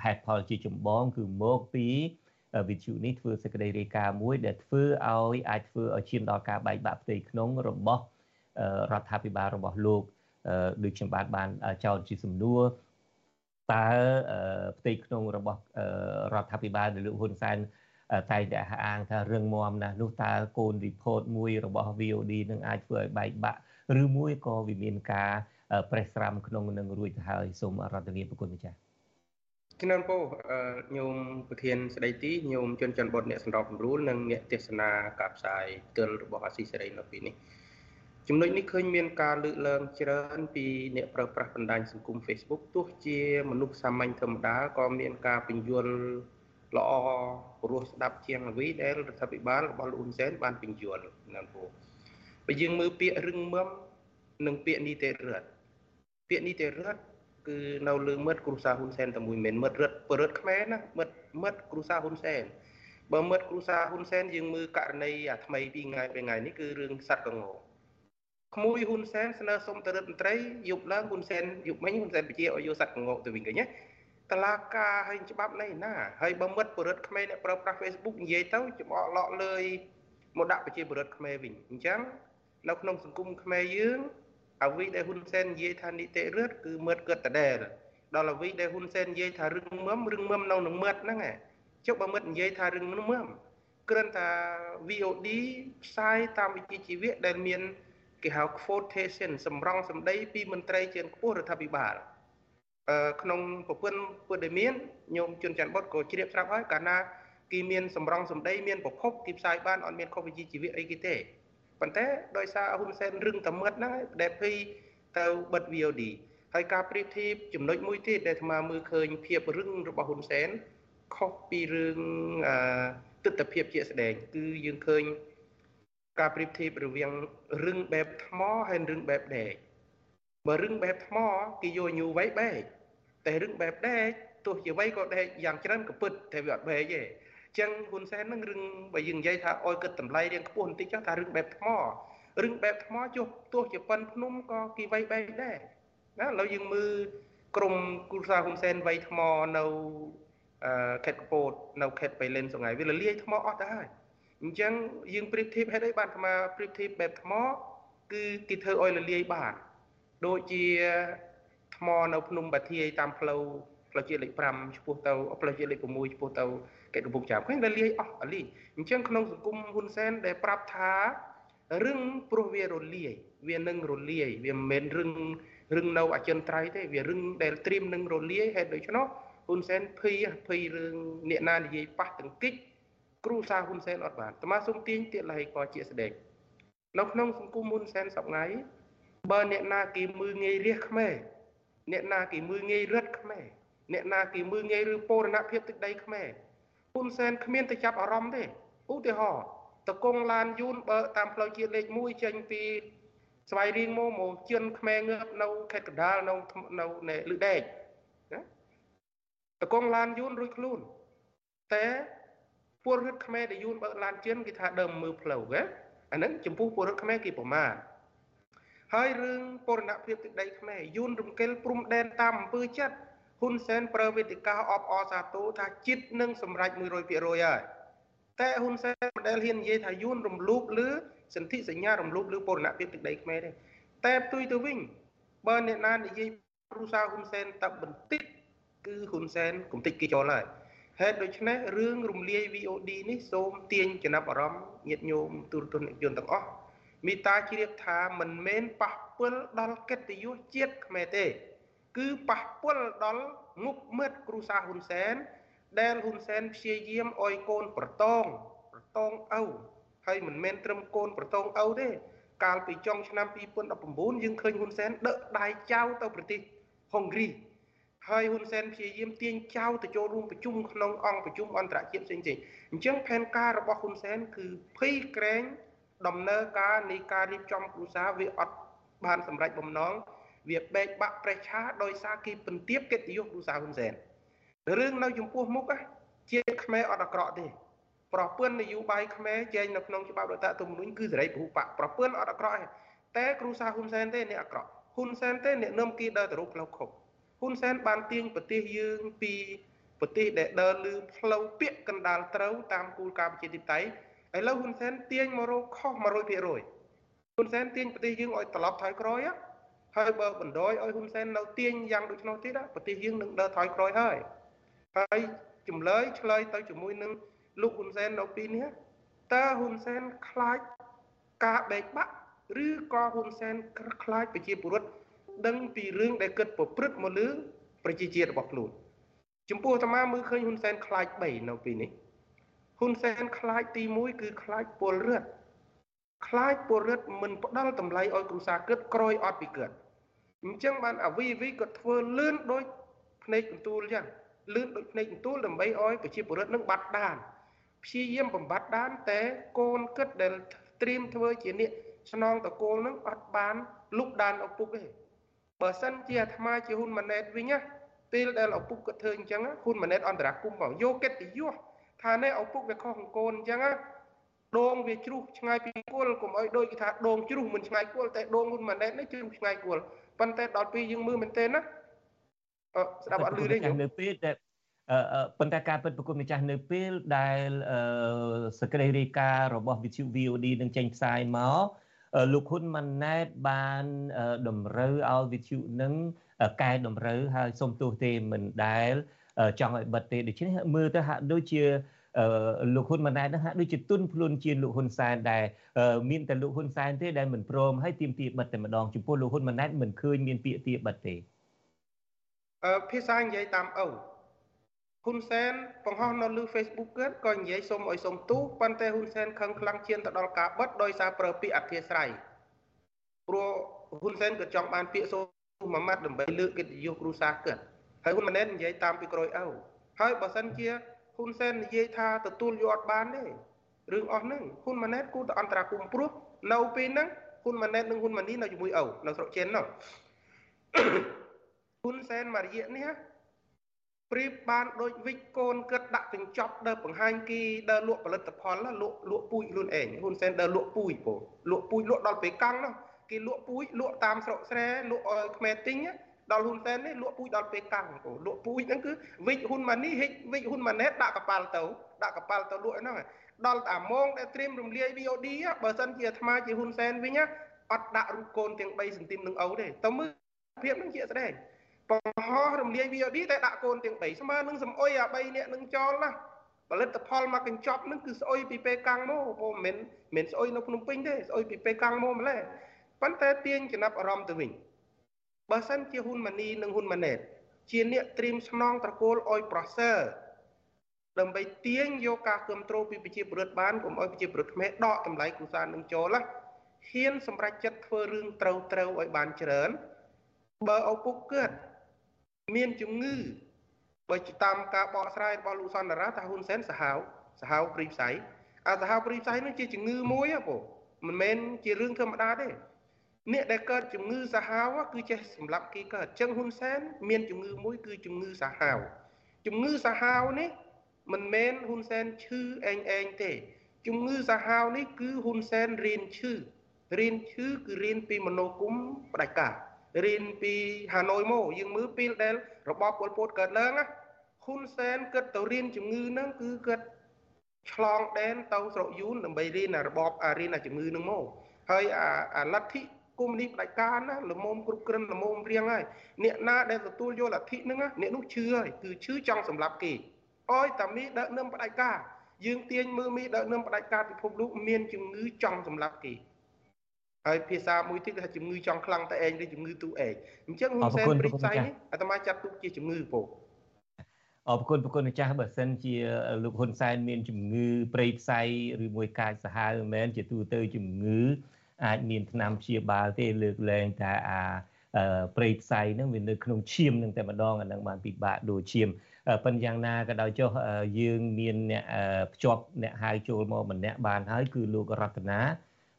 ហេតុផលជាចម្បងគឺមកពីវិទ្យុនេះធ្វើសេចក្តីរាយការណ៍មួយ ដែលធ្វើឲ្យអាចធ្វើឲ្យឈានដល់ការបែកបាក់ផ្ទៃក្នុងរបស់រដ្ឋាភិបាលរបស់លោកដូចខ្ញុំបាទបានចោទជាសំណួរតើផ្ទៃក្នុងរបស់រដ្ឋាភិបាលដែលលោកហ៊ុនសែន តែងតែអះអាងថារឿងមមណាស់នោះតើកូន report មួយរបស់ VOD នឹងអាចធ្វើឲ្យបែកបាក់ឬមួយក៏វាមានការប្រេះស្រាំក្នុងនឹងរួចទៅហើយសូមរដ្ឋាភិបាលប្រគុណម្ចាស់ជំនាន់ពោញោមប្រធានស្ដីទីញោមជនច័ន្ទបុតអ្នកសម្របសម្រួលនិងអ្នកទេសនាការផ្សាយផ្ទាល់របស់អាស៊ីសេរីនៅពេលនេះចំណុចនេះឃើញមានការលើកឡើងច្រើនពីអ្នកប្រើប្រាស់បណ្ដាញសង្គម Facebook ទោះជាមនុស្សសាមញ្ញធម្មតាក៏មានការពន្យល់ ល្អព្រោះស្ដាប់ជាងអ្វីដែលរដ្ឋាភិបាលរបស់លោកហ៊ុនសែនបានពន្យល់ណាពូបើយើងមើលពាក្យរឹងមាំនិងពាក្យនីតិរដ្ឋពាក្យនីតិរដ្ឋគឺនៅលើមិត្តគ្រូសាហ៊ុនសែនតែមួយមិនមិត្តរដ្ឋបរិទ្ធខ្មែរណាមិត្តមិត្តគ្រូសាហ៊ុនសែនបើមិត្តគ្រូសាហ៊ុនសែនយើងមើលករណីអាថ្មីពីថ្ងៃពីថ្ងៃនេះគឺរឿងសัตว์កងក្មួយហ៊ុនសែនស្នើសុំទៅរដ្ឋមន្ត្រីយប់ឡើងហ៊ុនសែនយប់មិញហ៊ុនសែនបញ្ជាឲ្យយកសัตว์កងទៅវិញឃើញទេ តឡាការហើយច្បាប់នេះណាហើយបើមិត្តបរិទ្ធខ្មែរអ្នកប្រើប្រាស់ Facebook និយាយទៅចំអកឡក់លើយមកដាក់ប្រជាបរិទ្ធខ្មែរវិញអញ្ចឹងនៅក្នុងសង្គមខ្មែរយើងអ្វីដែលហ៊ុនសែននិយាយថានីតិរដ្ឋគឺមិត្តគិតតដែលដល់អ្វីដែលហ៊ុនសែននិយាយថារឹងមមរឹងមមនៅនឹងមិត្តហ្នឹងចុះបើមិត្តនិយាយថារឹងមមគ្រាន់តែ VOD ផ្សាយតាមវិជ្ជាជីវៈដែលមានគេហៅ quotation សម្រងសម្ដីពីមន្ត្រីជាន់ខ្ពស់រដ្ឋាភិបាល ក្នុងប្រព័ន្ធពុទ្ធមានញោមជនច័ន្ទបុតក៏ជ្រាបស្រាប់ហើយកាលណាគេមានសម្រងសម្ដីមានប្រភពគេផ្សាយបានអត់មានខុសវិជ្ជាជីវៈអីគេទេប៉ុន្តែដោយសារហ៊ុនសែនរឹងតែមឹកហ្នឹងដែលភ័យទៅបិទ VOD ហើយការប្រៀបធៀបចំណុចមួយទៀតដែលអាត្មាមើលឃើញភាពរឹងរបស់ហ៊ុនសែនខុសពីរឿងអឺទស្សនវិជ្ជាជាក់ស្ដែងគឺយើងឃើញការប្រៀបធៀបរវាងរឹងបែបថ្មហើយរឹងបែបដែកបើរឹងបែបថ្មគេយកញូវៃបែក តែរឹងបែបដែកទោះជាវៃក៏ដែកយ៉ាងច្រើនក៏ពិតតែវាអត់បែកទេចឹងហ៊ុនសែននឹងរឿងបើយើងនិយាយថាអោយគិតតម្លៃរៀងខ្ពស់បន្តិចចុះថារឿងបែបថ្មរឿងបែបថ្មចុះទោះជាប៉ុនភ្នំក៏គេវៃបែកដែរណាឥឡូវយើងមើលក្រមគ្រូសាហ៊ុនសែនវៃថ្មនៅអឺខេត្តកពតនៅខេត្តបៃលិនសងៃវាលលាយថ្មអស់ទៅហើយអញ្ចឹងយើងប្រៀបធៀបហេតុអីបានអាត្មាប្រៀបធៀបបែបថ្មគឺគេធ្វើឲ្យលលាយបានដូចជា ថ្មនៅភ្នំបាធាយតាមផ្លូវផ្លូវជាតិលេខ5ឆ្ពោះទៅផ្លូវជាតិលេខ6ឆ្ពោះទៅគេកំពុងចាំឃើញដែលលាយអស់អលីអញ្ចឹងក្នុងសង្គមហ៊ុនសែនដែលប្រាប់ថារឹងព្រោះវារលាយវានឹងរលាយវាមិនមែនរឹងរឹងនៅអចិន្ត្រៃយ៍ទេវារឹងដែលត្រៀមនឹងរលាយហេតុដូច្នោះហ៊ុនសែនភ័យភ័យរឿងអ្នកណានិយាយប៉ះទង្គិចគ្រូសាហ៊ុនសែនអត់បានតមាសុំទាញទៀតលហើយក៏ជាស្ដេចនៅក្នុងសង្គមហ៊ុនសែនសប្ងៃបើអ្នកណាគេមើងងាយរះខ្មែរ អ្នកណាគេមើងងាយរឹតខ្មែរអ្នកណាគេមើងងាយឬពរណភាពទឹកដីខ្មែរហ៊ុនសែនគ្មានទៅចាប់អារម្មណ៍ទេឧទាហរណ៍តកងឡានយូនបើតាមផ្លូវជាតិលេខ1ចេញពីស្វាយរៀងមកមកជឿនខ្មែរងើបនៅខេត្តកណ្ដាលនៅនៅនៅលឺដេកណាតកងឡានយូនរួចខ្លួនតែពលរដ្ឋខ្មែរដែលយូនបើឡានជឿនគេថាដើមមើលផ្លូវណាអាហ្នឹងចំពោះពលរដ្ឋខ្មែរគេប្រមាថ ហើយរឿងពរណភាពទឹកដីខ្មែរយូនរំកិលព្រំដែនតាមអំពើចិត្តហ៊ុនសែនប្រើវេទិកាអបអរសាទរថាចិត្តនឹងសម្រេច100%ហើយតែហ៊ុនសែនមិនដែលហ៊ាននិយាយថាយួនរំលោភលើសន្ធិសញ្ញារំលោភលើបូរណភាពទឹកដីខ្មែរទេតែផ្ទុយទៅវិញបើអ្នកណានិយាយគ្រូសាហ៊ុនសែនតែបន្តិចគឺហ៊ុនសែនគំតិចគេចូលហើយហេតុដូច្នេះរឿងរំលាយ VOD នេះសូមទាញចំណាប់អារម្មណ៍ញាតិញោមទូរទស្សនិកជនទាំងអស់ មេតាជ្រាបថាមិនមែនប៉ះពិលដល់កិត្តិយសជាតិខ្មែរទេ គឺប៉ះពិលដល់មុខមាត់គ្រូសាហ៊ុនសែនដែលហ៊ុនសែនព្យាយាមអោយកូនប្រតងប្រតងឪហើយមិនមែនត្រឹមកូនប្រតងឪទេ កាលពីចុងឆ្នាំ2019យើងឃើញហ៊ុនសែនដឹកដៃចៅទៅប្រទេសហុងគ្រីហើយហ៊ុនសែនព្យាយាមទាញចៅទៅចូលរួមប្រជុំក្នុងអង្គប្រជុំអន្តរជាតិផ្សេងៗអញ្ចឹងផែនការរបស់ហ៊ុនសែនគឺភ័យក្រែង ដំណើរការនៃការរៀបចំគ្រួសារវាអត់បានសម្រេចបំណងវាបែកបាក់ប្រេះឆាដោយសារគេពន្ទាបកិត្តិយសគ្រួសារហ៊ុនសែនរឿងនៅចំពោះមុខជាខ្មែរអត់អាក្រក់ទេប្រពន្ធនយោបាយខ្មែរចែងនៅក្នុងច្បាប់រដ្ឋធម្មនុញ្ញគឺសេរីពហុបកប្រពន្ធអត់អាក្រក់ទេតែគ្រូសាហ៊ុនសែនទេអ្នកអាក្រក់ហ៊ុនសែនទេអ្នកនឹមគីដើរទៅរកផ្លូវខុសហ៊ុនសែនបានទាញប្រទេសយើងពីប្រទេសដែលដើរលើផ្លូវពាកកណ្ដាលត្រូវតាមគោលការណ៍ប្រជាធិបតេយ្យ ឥឡូវហ៊ុនសែនទាញមករកខុស100%ហ៊ុនសែនទាញប្រទេសយើងឲ្យត្រឡប់ថយក្រោយហើយបើបណ្ដោយឲ្យហ៊ុនសែននៅទាញយ៉ាងដូច្នោះទៀតប្រទេសយើងនឹងដើរថយក្រោយហើយហើយចម្លើយឆ្លើយទៅជាមួយនឹងលោកហ៊ុនសែននៅពីនេះតើហ៊ុនសែនខ្លាចការបែកបាក់ឬក៏ហ៊ុនសែនខ្លាចប្រជាពលរដ្ឋដឹងពីរឿងដែលគិតប្រព្រឹត្តមកលើប្រជាជាតិរបស់ខ្លួនចំពោះអាត្មាមើលឃើញហ៊ុនសែនខ្លាច3នៅពីនេះ ហ៊ុនសែនខ្លាចទី1គឺខ្លាចពលរដ្ឋខ្លាចពលរដ្ឋមិនផ្ដល់តម្លៃឲ្យគ្រួសារគិតក្រោយអត់ពីគិតអញ្ចឹងបានអាវីវីគាត់ធ្វើលឿនដូចភ្នែកបន្ទូលអញ្ចឹងលឿនដូចភ្នែកបន្ទូលដើម្បីឲ្យប្រជាពលរដ្ឋនឹងបាត់ដានព្យាយាមបំបត្តិដានតែកូនគិតដែលត្រៀមធ្វើជាអ្នកស្នងតកូលនឹងអត់បានលុបដានឪពុកទេបើសិនជាអាត្មាជាហ៊ុនម៉ាណែតវិញណាពេលដែលឪពុកគាត់ធ្វើអញ្ចឹងហ៊ុនម៉ាណែតអន្តរាគមមកយកកិត្តិយស ថានេះឪពុកវាខុសកូនអញ្ចឹងណាដងវាជ្រុះឆ្ងាយពីគល់កុំឲ្យដូចគេថាដងជ្រុះមិនឆ្ងាយគល់តែដងហ៊ុនម៉ាណែតនេះជ្រុះឆ្ងាយគល់ប៉ុន្តែដល់ពេលយើងមើលមែនទេណាស្ដាប់អត់ឮទេខ្ញុំនៅពេលតែប៉ុន្តែការពិតប្រគំម្ចាស់នៅពេលដែលសេចក្តីរាយការណ៍របស់វិទ្យុ VOD នឹងចេញផ្សាយមកលោកហ៊ុនម៉ាណែតបានតម្រូវឲ្យវិទ្យុនឹងកែតម្រូវហើយសុំទោសទេមិនដែល ចង់ឲ្យបិទទេដូច្នេះមើលទៅហាក់ដូចជាលោកហ៊ុនម៉ាណែតនឹងហាក់ដូចជាទុនភ្លុនជាលោកហ៊ុនសែនដែលមានតែលោកហ៊ុនសែនទេដែលមិនព្រមឲ្យទៀមទាបិទតែម្ដងចំពោះលោកហ៊ុនម៉ាណែតមិនឃើញមានពាក្យទាបិទទេអឺភាសានិយាយតាមឪហ៊ុនសែនបង្ហោះនៅលើ Facebook គាត់ក៏និយាយសុំឲ្យសុំទោសប៉ុន្តែហ៊ុនសែនខឹងខ្លាំងជាងទៅដល់ការបិទដោយសារប្រើពាក្យអធិស្ឋានព្រោះហ៊ុនសែនក៏ចង់បានពាក្យសុំមួយម៉ាត់ដើម្បីលើកកិត្តិយសគ្រួសារគាត់ ហើយហ៊ុនម៉ាណែតនិយាយតាមពីក្រោយឪហើយបើសិនជាហ៊ុនសែននិយាយថាទទួលយកអត់បានទេរឿងអស់ហ្នឹងហ៊ុនម៉ាណែតគូទៅអន្តរាគមព្រោះនៅពេលហ្នឹងហ៊ុនម៉ាណែតនិងហ៊ុនម៉ានីនៅជាមួយឪនៅស្រុកចិននោះហ៊ុនសែនមួយរយៈនេះប្រៀបបានដូចវិចកូនគិតដាក់កញ្ចប់ដើរបង្ហាញគេដើរលក់ផលិតផលលក់លក់ពូជខ្លួនឯងហ៊ុនសែនដើរលក់ពូជពោលក់ពូជលក់ដល់ពេលកង់នោះគេលក់ពូជលក់តាមស្រុកស្រែលក់ឲ្យខ្មែរទិញ ដល់ហ៊ុនសែននេះលក់ពូជដល់ពេលកាំងពោលក់ពូជហ្នឹងគឺវិចហ៊ុនម៉ានីហិចវិចហ៊ុនម៉ាណែតដាក់កប៉ាល់ទៅដាក់កប៉ាល់ទៅលក់ហ្នឹងដល់តែម៉ោងដែលត្រៀមរំលាយ VOD បើសិនជាអាត្មាជាហ៊ុនសែនវិញអត់ដាក់រូបកូនទាំង3សន្ទីមនឹងឪទេតើមើលភាពហ្នឹងជាស្ដែងបង្ហោះរំលាយ VOD តែដាក់កូនទាំង3ស្មើនឹងសំអុយអា3នាក់នឹងចោលណាផលិតផលមកកញ្ចប់នឹងគឺស្អុយពីពេលកាំងមកពុំមិនមិនស្អុយនៅភ្នំពេញទេស្អុយពីពេលកាំងមកម្លេះប៉ុន្តែទាញចំណាប់អារម្មណ៍ទៅវិញ បើសិនជាហ៊ុនម៉ាណីនិងហ៊ុនម៉ាណែតជាអ្នកត្រៀមស្នងត្រកូលអុយប្រសើរដើម្បីទាញយកការគ្រប់គ្រងពីប្រជាពលរដ្ឋបានកុំឲ្យប្រជាពលរដ្ឋខ្មែរដកតម្លៃគ្រួសារនឹងចូលណាហ៊ានសម្រេចចិត្តធ្វើរឿងត្រូវត្រូវឲ្យបានច្រើន បើឪពុកគាត់មានជំងឺបើតាមការបកស្រាយរបស់លោកសន្តារាថាហ៊ុនសែនសាហាវសាហាវព្រីផ្សៃអាសាហាវព្រីផ្សៃនោះជាជំងឺមួយហ៎ពូមិនមែនជារឿងធម្មតាទេ អ្នកដែលកើតជំងឺសាហាវគឺចេះសម្រាប់គេកើតចឹងហ៊ុនសែនមានជំងឺមួយគឺជំងឺសាហាវជំងឺសាហាវនេះមិនមែនហ៊ុនសែនឈឺអេងអេងទេជំងឺសាហាវនេះគឺហ៊ុនសែនរៀនឈឺរៀនឈឺគឺរៀនពីមនោគមផ្ដាច់ការរៀនពីហាណូយមកយើងមើលពេលដែលរបបប៉ុលពតកើតឡើងណាហ៊ុនសែនគិតទៅរៀនជំងឺហ្នឹងគឺគិតឆ្លងដែនទៅស្រុកយួនដើម្បីរៀនរបបរៀនអាជំងឺហ្នឹងមកហើយអាលទ្ធិ គុំនេះផ្ដាច់ការណាល្មមគ្រប់គ្រងល្មមរៀងហើយអ្នកណាដែលទទួលយកលទ្ធិហ្នឹងអ្នកនោះឈឺហើយគឺឈឺចង់សម្លាប់គេអោយតាមីដឹកនាំផ្ដាច់ការយើងទាញមើលមីដឹកនាំផ្ដាច់ការពិភពលោកមានជំងឺចង់សម្លាប់គេហើយភាសាមួយទៀតគេថាជំងឺចង់ខ្លាំងតែឯងឬជំងឺទូឯងអញ្ចឹងហ៊ុនសែនព្រិចផ្សៃនេះអាត្មាចាត់ទុកជាជំងឺពោអរគុណប្រគុណម្ចាស់បើសិនជាលោកហ៊ុនសែនមានជំងឺព្រៃផ្សៃឬមួយកាចសាហាវមិនមែនជាទូទៅជំងឺ អាចមានថ្នាំព្យាបាលទេលើកលែងតែអាព្រៃផ្សៃហ្នឹងវានៅក្នុងឈាមនឹងតែម្ដងអាហ្នឹងបានពិបាកដូចឈាមប៉ុន្តែយ៉ាងណាក៏ដោយចុះយើងមានអ្នកភ្ជាប់អ្នកហៅចូលមកម្នាក់បានហើយគឺលោករតនា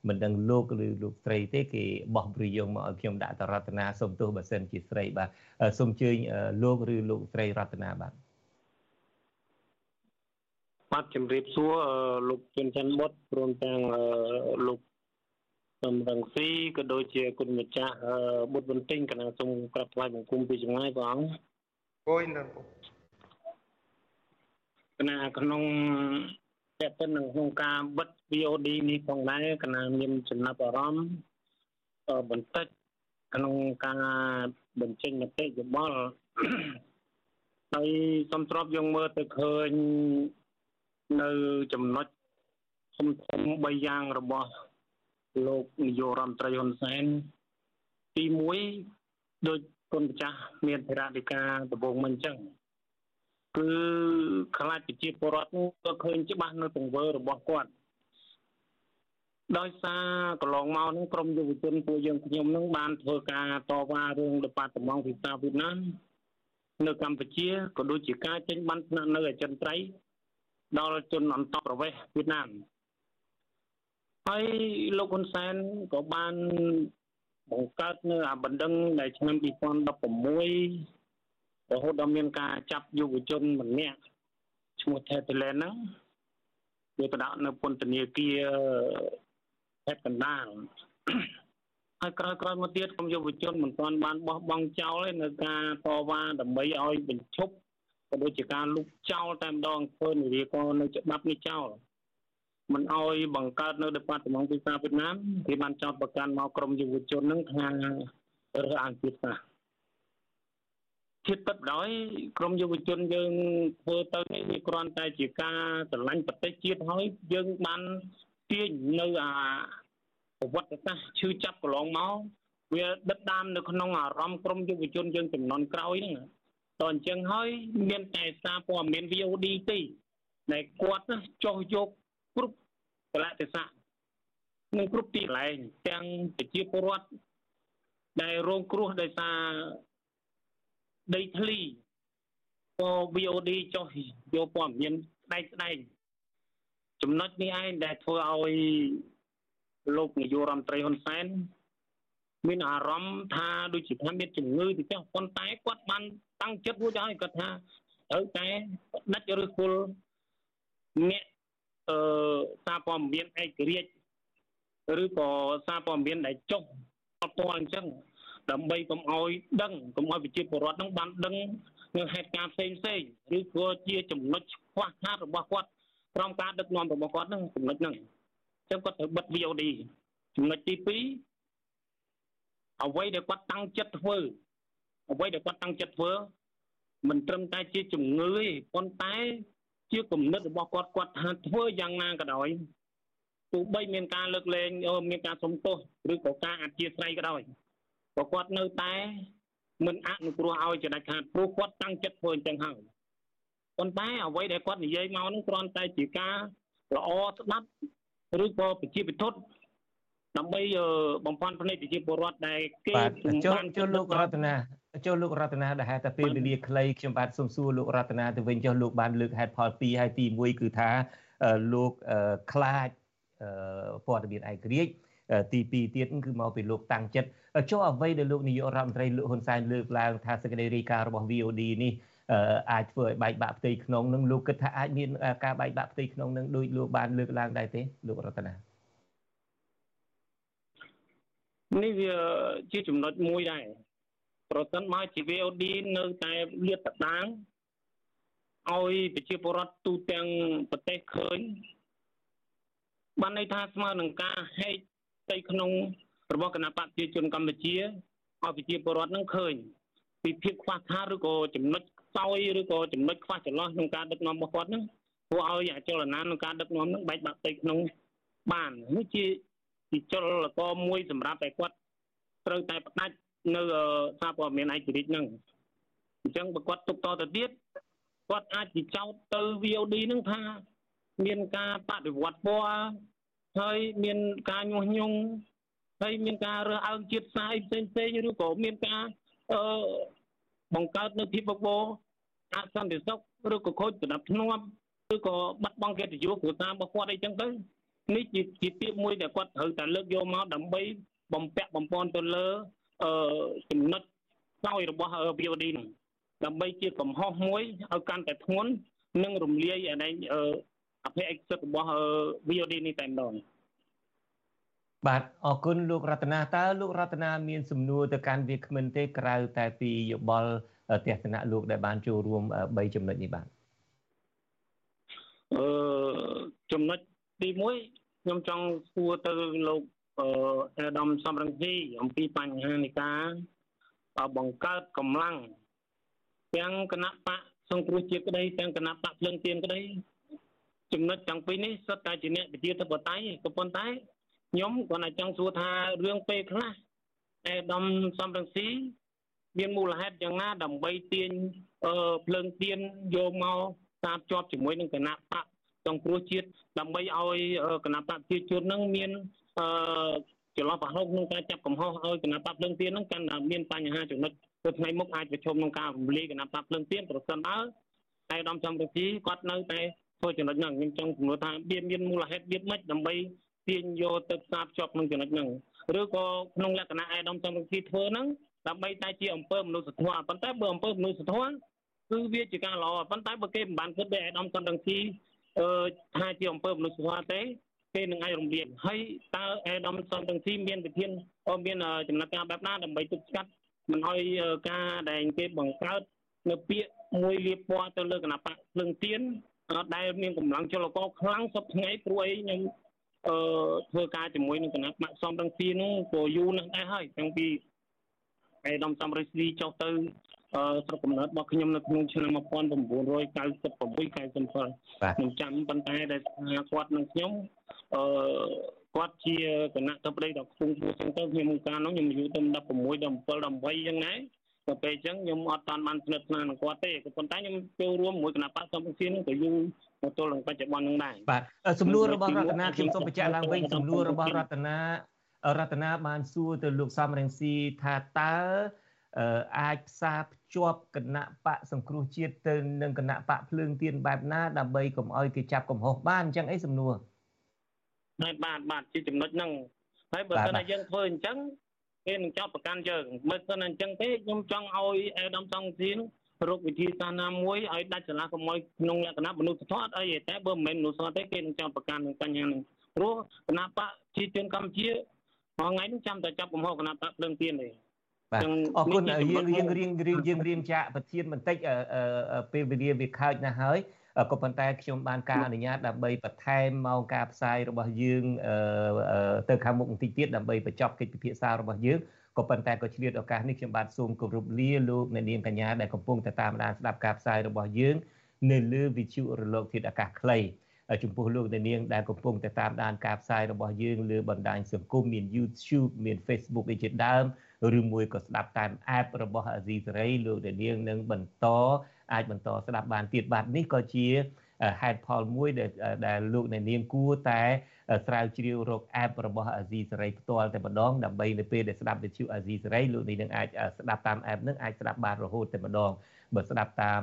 មិនដឹងលោកឬលោកស្រីទេគេបោះព្រីយងមកឲ្យខ្ញុំដាក់តរតនាសូមទោសបើសិនជាស្រីបាទសូមជើញលោកឬលោកស្រីរតនាបាទបាទជំរាបសួរលោកជុនច័ន្ទបុតព្រមទាំងលោក សំរងស៊ីក៏ដូចជាគុណម្ចាស់បុត្របន្ទិញកណាសូមក្រាបថ្វាយបង្គំពីចម្ងាយព្រះអង្គអើយនៅកណាក្នុងតើទៅនឹងក្នុងការបិទ VOD នេះផងដែរកណាមានចំណាប់អារម្មណ៍បន្តិចក្នុងការបញ្ចេញមតិយោបល់ហើយសំទ្របយើងមើលទៅឃើញនៅចំណុចធំធំ3យ៉ាងរបស់ លោកនាយករដ្ឋមន្ត្រីហ៊ុនសែនទី1ដោយគុណម្ចាស់មានធរណិកាដំបូងមិនអញ្ចឹងគឺខ្លាចប្រជាពលរដ្ឋក៏ឃើញច្បាស់នៅទង្វើរបស់គាត់ដោយសារកន្លងមកនឹងក្រមយុវជនពួកយើងខ្ញុំនឹងបានធ្វើការតវ៉ារឿងដប៉ាតម៉ងវិសាវៀតណាមនៅកម្ពុជាក៏ដូចជាការចេញបានស្នាក់នៅអចិន្ត្រៃយ៍ដល់ជនអន្តរប្រវេសន៍វៀតណាម ហើយលោកហ៊ុនសែនក៏បានបង្កើតនៅអាបណ្ដឹងដែលឆ្នាំ2016រហូតដល់មានការចាប់យុវជនម្នាក់ឈ្មោះ Thailand ហ្នឹងវាទៅដាក់នៅពន្ធនាគារខេត្តកណ្ដាលហើយក្រោយក្រោយមកទៀតក្រុមយុវជនមិនទាន់បានបោះបង់ចោលទេនៅការតវ៉ាដើម្បីឲ្យបញ្ឈប់ក៏ដូចជាការលុបចោលតែម្ដងធ្វើនារីក៏នៅច្បាប់នេះចោល មិនអោយបង្កើតនៅ Department ភាសាវៀតណាមគេបានចោទប្រកាន់មកក្រមយុវជននឹងថារើសអើងជាតិសាសន៍ជាតិពិតដោយក្រមយុវជនយើងធ្វើទៅនេះវាគ្រាន់តែជាការស្រឡាញ់ប្រទេសជាតិហើយយើងបានទាញនៅអាប្រវត្តិសាស្ត្រឈឺចាប់កន្លងមកវាដិតដាមនៅក្នុងអារម្មណ៍ក្រមយុវជនយើងចំនួនក្រោយហ្នឹងតអញ្ចឹងហើយមានតែសារព័ត៌មាន VOD ទីដែលគាត់ចោះយកគ្រប់ កលៈទេសៈនិងគ្រប់ទីកន្លែងទាំងប្រជាពលរដ្ឋដែលរងគ្រោះដោយសារដីធ្លីក៏ VOD ចុះយកព័ត៌មានស្ដែងស្ដែងចំណុចនេះឯងដែលធ្វើឲ្យលោកនាយករដ្ឋមន្ត្រីហ៊ុនសែនមានអារម្មណ៍ថាដូចជាថាមានជំងឺទៅចុះប៉ុន្តែគាត់បានតាំងចិត្តរួចហើយគាត់ថាត្រូវតែដាច់ឬគល់អ្នក អឺសារព័ត៌មានឯករាជ្យឬក៏សារព័ត៌មានដែលចុះអត់ទាល់អញ្ចឹងដើម្បីកុំឲ្យដឹងកុំឲ្យប្រជាពលរដ្ឋនឹងបានដឹងនៅហេតុការណ៍ផ្សេងផ្សេងឬក៏ជាចំណុចខ្វះខាតរបស់គាត់ក្រោមការដឹកនាំរបស់គាត់នឹងចំណុចហ្នឹងអញ្ចឹងគាត់ត្រូវបិទ VOD ចំណុចទី2អ្វីដែលគាត់តាំងចិត្តធ្វើអ្វីដែលគាត់តាំងចិត្តធ្វើមិនត្រឹមតែជាជំងឺទេប៉ុន្តែ ជាគំនិតរបស់គាត់គាត់ថាធ្វើយ៉ាងណាក៏ដោយទោះបីមានការលើកលែងមានការសុំទោសឬក៏ការអធិស្ឋានក៏ដោយក៏គាត់នៅតែមិនអនុគ្រោះឲ្យចដាច់ខាតព្រោះគាត់តាំងចិត្តធ្វើអញ្ចឹងហើយប៉ុន្តែអ្វីដែលគាត់និយាយមកនោះគ្រាន់តែជាការល្អស្ដាប់ឬក៏ប្រជាពិធដើ ម្បីបំផន់ភ្នែកប្រជាពលរដ្ឋដែលគេចូលចូលលោករតនាចូលលោករតនាដែលហៅថាពេលវេលាខ្លីខ្ញុំបាទសូមសួរលោករតនាទៅវិញចុះលោកបានលើកហេតុផល2ហើយទី1គឺថាលោកខ្លាចព័ត៌មានឯករាជ្យទី2ទៀតគឺមកពីលោកតាំងចិត្តចុះអ្វីដែលលោកនាយករដ្ឋមន្ត្រីលោកហ៊ុនសែនលើកឡើងថាសេចក្តីរាយការណ៍របស់ VOD នេះអាចធ្វើឲ្យបែកបាក់ផ្ទៃក្នុងនឹងលោកគិតថាអាចមានការបែកបាក់ផ្ទៃក្នុងនឹងដោយលោកបានលើកឡើងដែរទេលោករតនា នេះវាជាចំណុចមួយដែរប្រសិនមកជា VOD នៅតែលៀតតដាងឲ្យប្រជាពលរដ្ឋទូទាំងប្រទេសឃើញបានន័យថាស្មើនឹងការហែកផ្ទៃក្នុងរបស់គណៈបកប្រជាជនកម្ពុជាឲ្យប្រជាពលរដ្ឋនឹងឃើញពីភាពខ្វះខាតឬក៏ចំណុចខ្សោយឬក៏ចំណុចខ្វះចន្លោះក្នុងការដឹកនាំរបស់គាត់ហ្នឹងធ្វើឲ្យអចលនក្នុងការដឹកនាំហ្នឹងបែកបាក់ផ្ទៃក្នុងបាននេះជា ជាចលកមួយសម្រាប់តែគាត់ត្រូវតែផ្ដាច់នៅសារព័ត៌មានឯករាជ្យហ្នឹងអញ្ចឹងបើគាត់ទុកតទៅទៀតគាត់អាចជាចោទទៅ VOD ហ្នឹងថា មានការបដិវត្តពណ៌ហើយមានការញុះញង់ហើយមានការរើសអើងជាតិសាសន៍ផ្សេងផ្សេងឬក៏មានការអឺបង្កើតនៅភាពបបោអសន្តិសុខឬក៏ខូចសណ្ដាប់ធ្នាប់ឬក៏បាត់បង់កិត្តិយសគ្រួសាររបស់គាត់អីចឹងទៅ នេះជាជាពាក្យមួយដែលគាត់ត្រូវតែលើកយកមកដើម្បីបំពាក់បំពន់ទៅលើអឺចំណុចខ្សោយរបស់ VOD ហ្នឹងដើម្បីជាកំហុសមួយឲ្យកាន់តែធ្ងន់និងរំលាយអានេះអភិអក្សិតរបស់ VOD នេះតែម្ដងបាទអរគុណលោករតនាតើលោករតនាមានសំណួរទៅកាន់វាគ្មិនទេក្រៅតែពីយោបល់ទស្សនៈលោកដែលបានចូលរួម3ចំណុចនេះបាទអឺចំណុច ទី1ខ្ញុំចង់សួរទៅលោកអឺអាដាមសំរងស៊ីអំពីបញ្ហានៃការបង្កើតកម្លាំងទាំងគណៈបកសង្គ្រោះជាតិក្តីទាំងគណៈបកភ្លើងទៀនក្តីចំណុចទាំងពីរនេះសុទ្ធតែជាអ្នកវិជាធិបតេយ្យក៏ប៉ុន្តែខ្ញុំគាត់តែចង់សួរថារឿងពេលខ្លះអេដាមសំរងស៊ីមានមូលហេតុយ៉ាងណាដើម្បីទាញអឺភ្លើងទៀនយកមកតាមជាប់ជាមួយនឹងគណៈបក សង្គ្រោះជាតិដើម្បីឲ្យគណៈបកប្រជាជននឹងមានអឺចន្លោះប្រហោកក្នុងការចាប់កំហុសឲ្យគណៈបកភ្លើងទៀននឹងកាន់តែមានបញ្ហាចំណុចទៅថ្ងៃមុខអាចប្រឈមនឹងការរំលាយគណៈបកភ្លើងទៀនប្រសិនបើតែដំសំរងស៊ីគាត់នៅតែធ្វើចំណុចហ្នឹងខ្ញុំចង់ជំនួសថាវាមានមូលហេតុវាមិនដើម្បីទាញយកទៅផ្សារភ្ជាប់ក្នុងចំណុចហ្នឹងឬក៏ក្នុងលក្ខណៈឯកឧត្តមសំរងស៊ីធ្វើហ្នឹងដើម្បីតែជាអំពើមនុស្សធម៌ប៉ុន្តែបើអំពើមនុស្សធម៌គឺវាជាការល្អប៉ុន្តែបើគេមិនបានគិតដូចឯកឧត្តមសំរងស៊ី អឺថាជាអំពើមនុស្សធម៌ទេគេនឹងអាចរំលាយហើយតើអេដាមសំទាំងទីមានវិធានមានចំណាត់ការបែបណាដើម្បីទប់ស្កាត់មិនឲ្យការដែលគេបង្កើតនៅពាក្យមួយលៀបពណ៌ទៅលើគណៈបកភ្លឹងទៀនដែលមានកម្លាំងចលករខ្លាំងសពថ្ងៃព្រួយខ្ញុំអឺធ្វើការជាមួយនឹងគណៈបកសំរងស៊ីនោះក៏យូរណាស់ដែរហើយតាំងពី អេដាមសំរិទ្ធស៊ីចុះទៅស្រុកកំណើតរបស់ខ្ញុំនៅក្នុងឆ្នាំ1996 97ខ្ញុំចាំប៉ុន្តែដែលគាត់នឹងខ្ញុំអឺគាត់ជាគណៈទៅប្តីដល់ខ្ពង់ខ្ពស់ចឹងទៅខ្ញុំកាលនោះខ្ញុំអាយុទៅ16 17 18ចឹងណាទៅពេលអញ្ចឹងខ្ញុំអត់តាន់បានស្និទ្ធស្នាលនឹងគាត់ទេក៏ប៉ុន្តែខ្ញុំចូលរួមមួយគណៈបកសម្ពុសៀននឹងក៏យូរមកទល់នឹងបច្ចុប្បន្ននឹងដែរបាទសំណួររបស់រតនាខ្ញុំសូមបញ្ជាក់ឡើងវិញសំណួររបស់រតនា រតនាបានសួរទៅលោកសំរងស៊ីថាតើអាចផ្សារភ្ជាប់គណៈបកសង្គ្រោះជាតិទៅនឹងគណៈបកភ្លើងទៀនបែបណាដើម្បីកុំឲ្យគេចាប់កំហុសបានអញ្ចឹងអីសំណួរបាទបាទបាទជាចំណុចហ្នឹងហើយបើសិនតែយើងធ្វើអញ្ចឹងគេនឹងចាប់ប្រកាន់យើងបើសិនតែអញ្ចឹងទេខ្ញុំចង់ឲ្យអេដាមតង់ស៊ីនរកវិធីសាស្ត្រណាមួយឲ្យដាច់ចលាកុំឲ្យក្នុងលក្ខណៈមនុស្សធម៌អត់អីទេតែបើមិនមែនមនុស្សធម៌ទេគេនឹងចាប់ប្រកាន់នឹងបញ្ហាហ្នឹងព្រោះគណៈបកជាជនកម្ពុជា ថ្ងៃនេះចាំតែចាប់កំហុសគណៈបកភ្លើងទៀនទេបាទអរគុណយើងយើងរៀងរៀងយើងរៀងចាក់ប្រធានបន្តិចពេលវេលាវាខើចណាស់ហើយក៏ប៉ុន្តែខ្ញុំបានការអនុញ្ញាតដើម្បីបន្ថែមម៉ោងការផ្សាយរបស់យើងទៅខាងមុខបន្តិចទៀតដើម្បីបញ្ចប់កិច្ចពិភាក្សារបស់យើងក៏ប៉ុន្តែក៏ឆ្លៀតឱកាសនេះខ្ញុំបាទសូមគោរពលាលោកអ្នកនាងកញ្ញាដែលកំពុងតែតាមដានស្ដាប់ការផ្សាយរបស់យើង នៅលើវិទ្យុរលកធាតុអាកាសខ្លី ចំពោះលោកអ្នកនាងដែលកំពុងតែតាមដានការផ្សាយរបស់យើងលើបណ្ដាញសង្គមមាន YouTube មាន Facebook ឯជាដើមឬមួយក៏ស្ដាប់តាម app របស់ Azizi Saray លោកអ្នកនាងនឹងបន្តអាចបន្តស្ដាប់បានទៀតបាទនេះក៏ជាហេតុផលមួយដែលដែលលោកអ្នកនាងគួរតែស្រាវជ្រាវរក app របស់ Azizi Saray ផ្ទាល់តែម្ដងដើម្បីនៅពេលដែលស្ដាប់វិទ្យុ Azizi Saray លោកអ្នកនាងអាចស្ដាប់តាម app នឹងអាចស្ដាប់បានរហូតតែម្ដងបើស្ដាប់តាម